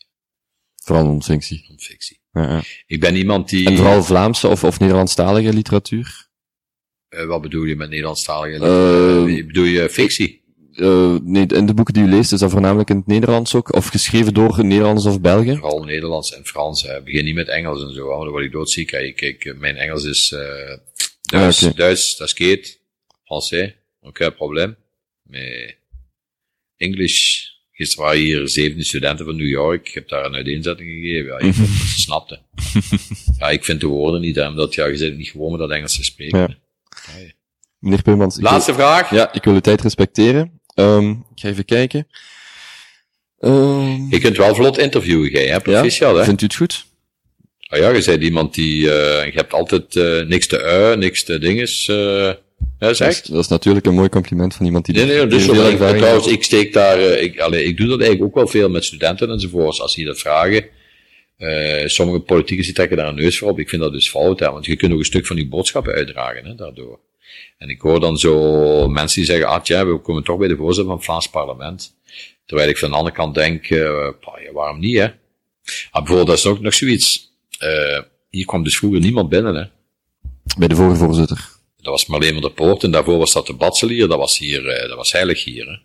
Vooral non-fictie. non-fictie. Ja. Ik ben iemand die... En vooral Vlaamse of, of Nederlandstalige literatuur? Eh, wat bedoel je met Nederlandstalige? Eh, Uh, bedoel je fictie? Eh, nee, in de boeken die u leest, is dat voornamelijk in het Nederlands ook? Of geschreven door Nederlanders of Belgen? Vooral Nederlands en Frans. Hè. Begin niet met Engels en zo, want dan word ik doodziek. Hè. Kijk, mijn Engels is Duits, Ah, oké. Duits, dat geht. Français, aucun probleem. Maar English, gisteren waren hier 17 studenten van New York. Ik heb daar een uiteenzetting gegeven. Ja, ik ze snapten. ja, ik vind de woorden niet, hè, omdat ja, je bent niet gewoon met dat Engels te spreken. Ja. Meneer Peumans, wil- Laatste vraag. Ja, ik wil uw tijd respecteren. Ehm, ik ga even kijken. Ehm, Je kunt wel vlot interviewen, jij, hè? Proficiat, hè? Vindt u het goed? Ah ja, je bent iemand die, eh, je hebt altijd eh, niks te ui, niks te dinges, eh ja, Dat is, zeg. dat is natuurlijk een mooi compliment van iemand die Nee, nee, dus zo, ik, ervaring trouwens, ik steek daar, eh, ik, allee, ik doe dat eigenlijk ook wel veel met studenten enzovoorts, als die dat vragen. Eh sommige politiekers die trekken daar een neus voor op. Ik vind dat dus fout, hè, want je kunt ook een stuk van die boodschappen uitdragen, hè, daardoor. En ik hoor dan zo mensen die zeggen, ah tja, we komen toch bij de voorzitter van het Vlaams parlement. Terwijl ik van de andere kant denk, eh, ja, waarom niet, hè? Ah, bijvoorbeeld, dat is ook nog zoiets. Eh hier kwam dus vroeger niemand binnen, hè. Bij de vorige voorzitter. Dat was Marleen van der Poort en daarvoor was dat de Batselier, dat was hier, eh, dat was heilig hier. Hè.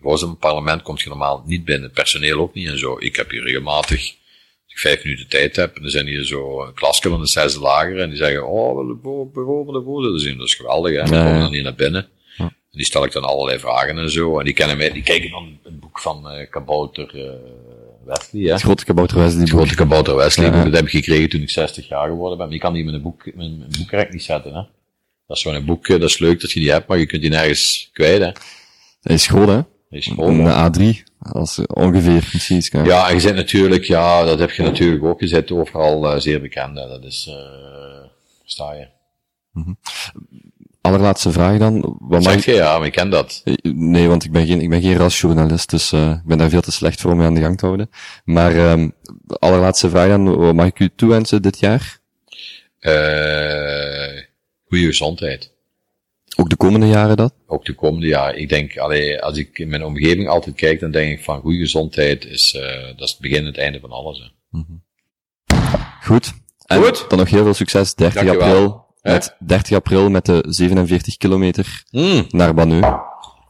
Voor zo'n parlement komt je normaal niet binnen, personeel ook niet en zo. Ik heb hier regelmatig, als ik vijf minuten tijd heb, en dan zijn hier zo een klasje van de zesde lager en die zeggen, oh, we willen van de voorzitter zien. Dat is geweldig, hè. Ja, komen dan hier naar binnen. En die stel ik dan allerlei vragen en zo. En die kennen mij, die kijken dan het boek van eh Kabouter eh Wesley, hè. Het grote kabouter Wesley. Het grote kabouter Wesley, Ja, ja. dat heb ik gekregen toen ik 60 jaar geworden ben. Maar je kan die met een boek, met een boekrek niet zetten, hè. Dat is gewoon een boek, dat is leuk dat je die hebt, maar je kunt die nergens kwijt, hè. Hij is groot, hè? Dat is hè. Een A3. Als eh, ongeveer, kan- Ja, en je zit natuurlijk, ja, dat heb je natuurlijk ook. Je zit overal eh, zeer bekend, hè. Dat is, eh sta je. allerlaatste vraag dan. Wat mag Zeg je ja, maar ik ken dat. Eh, Nee, want ik ben geen, ik ben geen rasjournalist, dus uh, ik ben daar veel te slecht voor om me aan de gang te houden. Maar um, de allerlaatste vraag dan, wat mag ik u toewensen dit jaar? Uh, goede gezondheid. Ook de komende jaren dat? Ook de komende jaren. Ik denk, allee, als ik in mijn omgeving altijd kijk, dan denk ik van goede gezondheid is, uh, dat is het begin en het einde van alles. Hè. Mm -hmm. Goed. En Goed. dan nog heel veel succes 30 Dankjewel. april. Met 30 april met de 47 kilometer mm. naar Banu.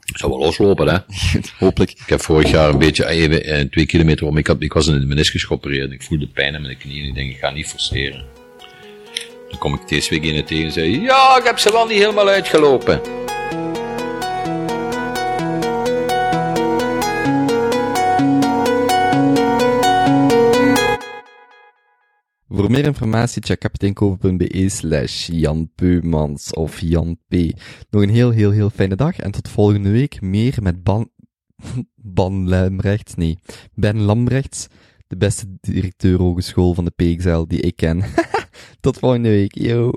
Zou wel loslopen, hè? Hopelijk. Ik heb vorig jaar een beetje even eh, twee kilometer om. Ik, had, ik was in de meniscus geopereerd. Ik voelde pijn in mijn knieën. En ik denk, ik ga niet forceren. Dan kom ik deze week in tegen en zei, ja, ik heb ze wel niet helemaal uitgelopen. Voor meer informatie check kapiteinkopen.be slash Jan Peumans of Jan P. Nog een heel, heel, heel fijne dag en tot volgende week meer met Ban... Ban Lambrechts, nee, Ben Lambrechts, de beste directeur hogeschool van de PXL die ik ken. tot volgende week, yo!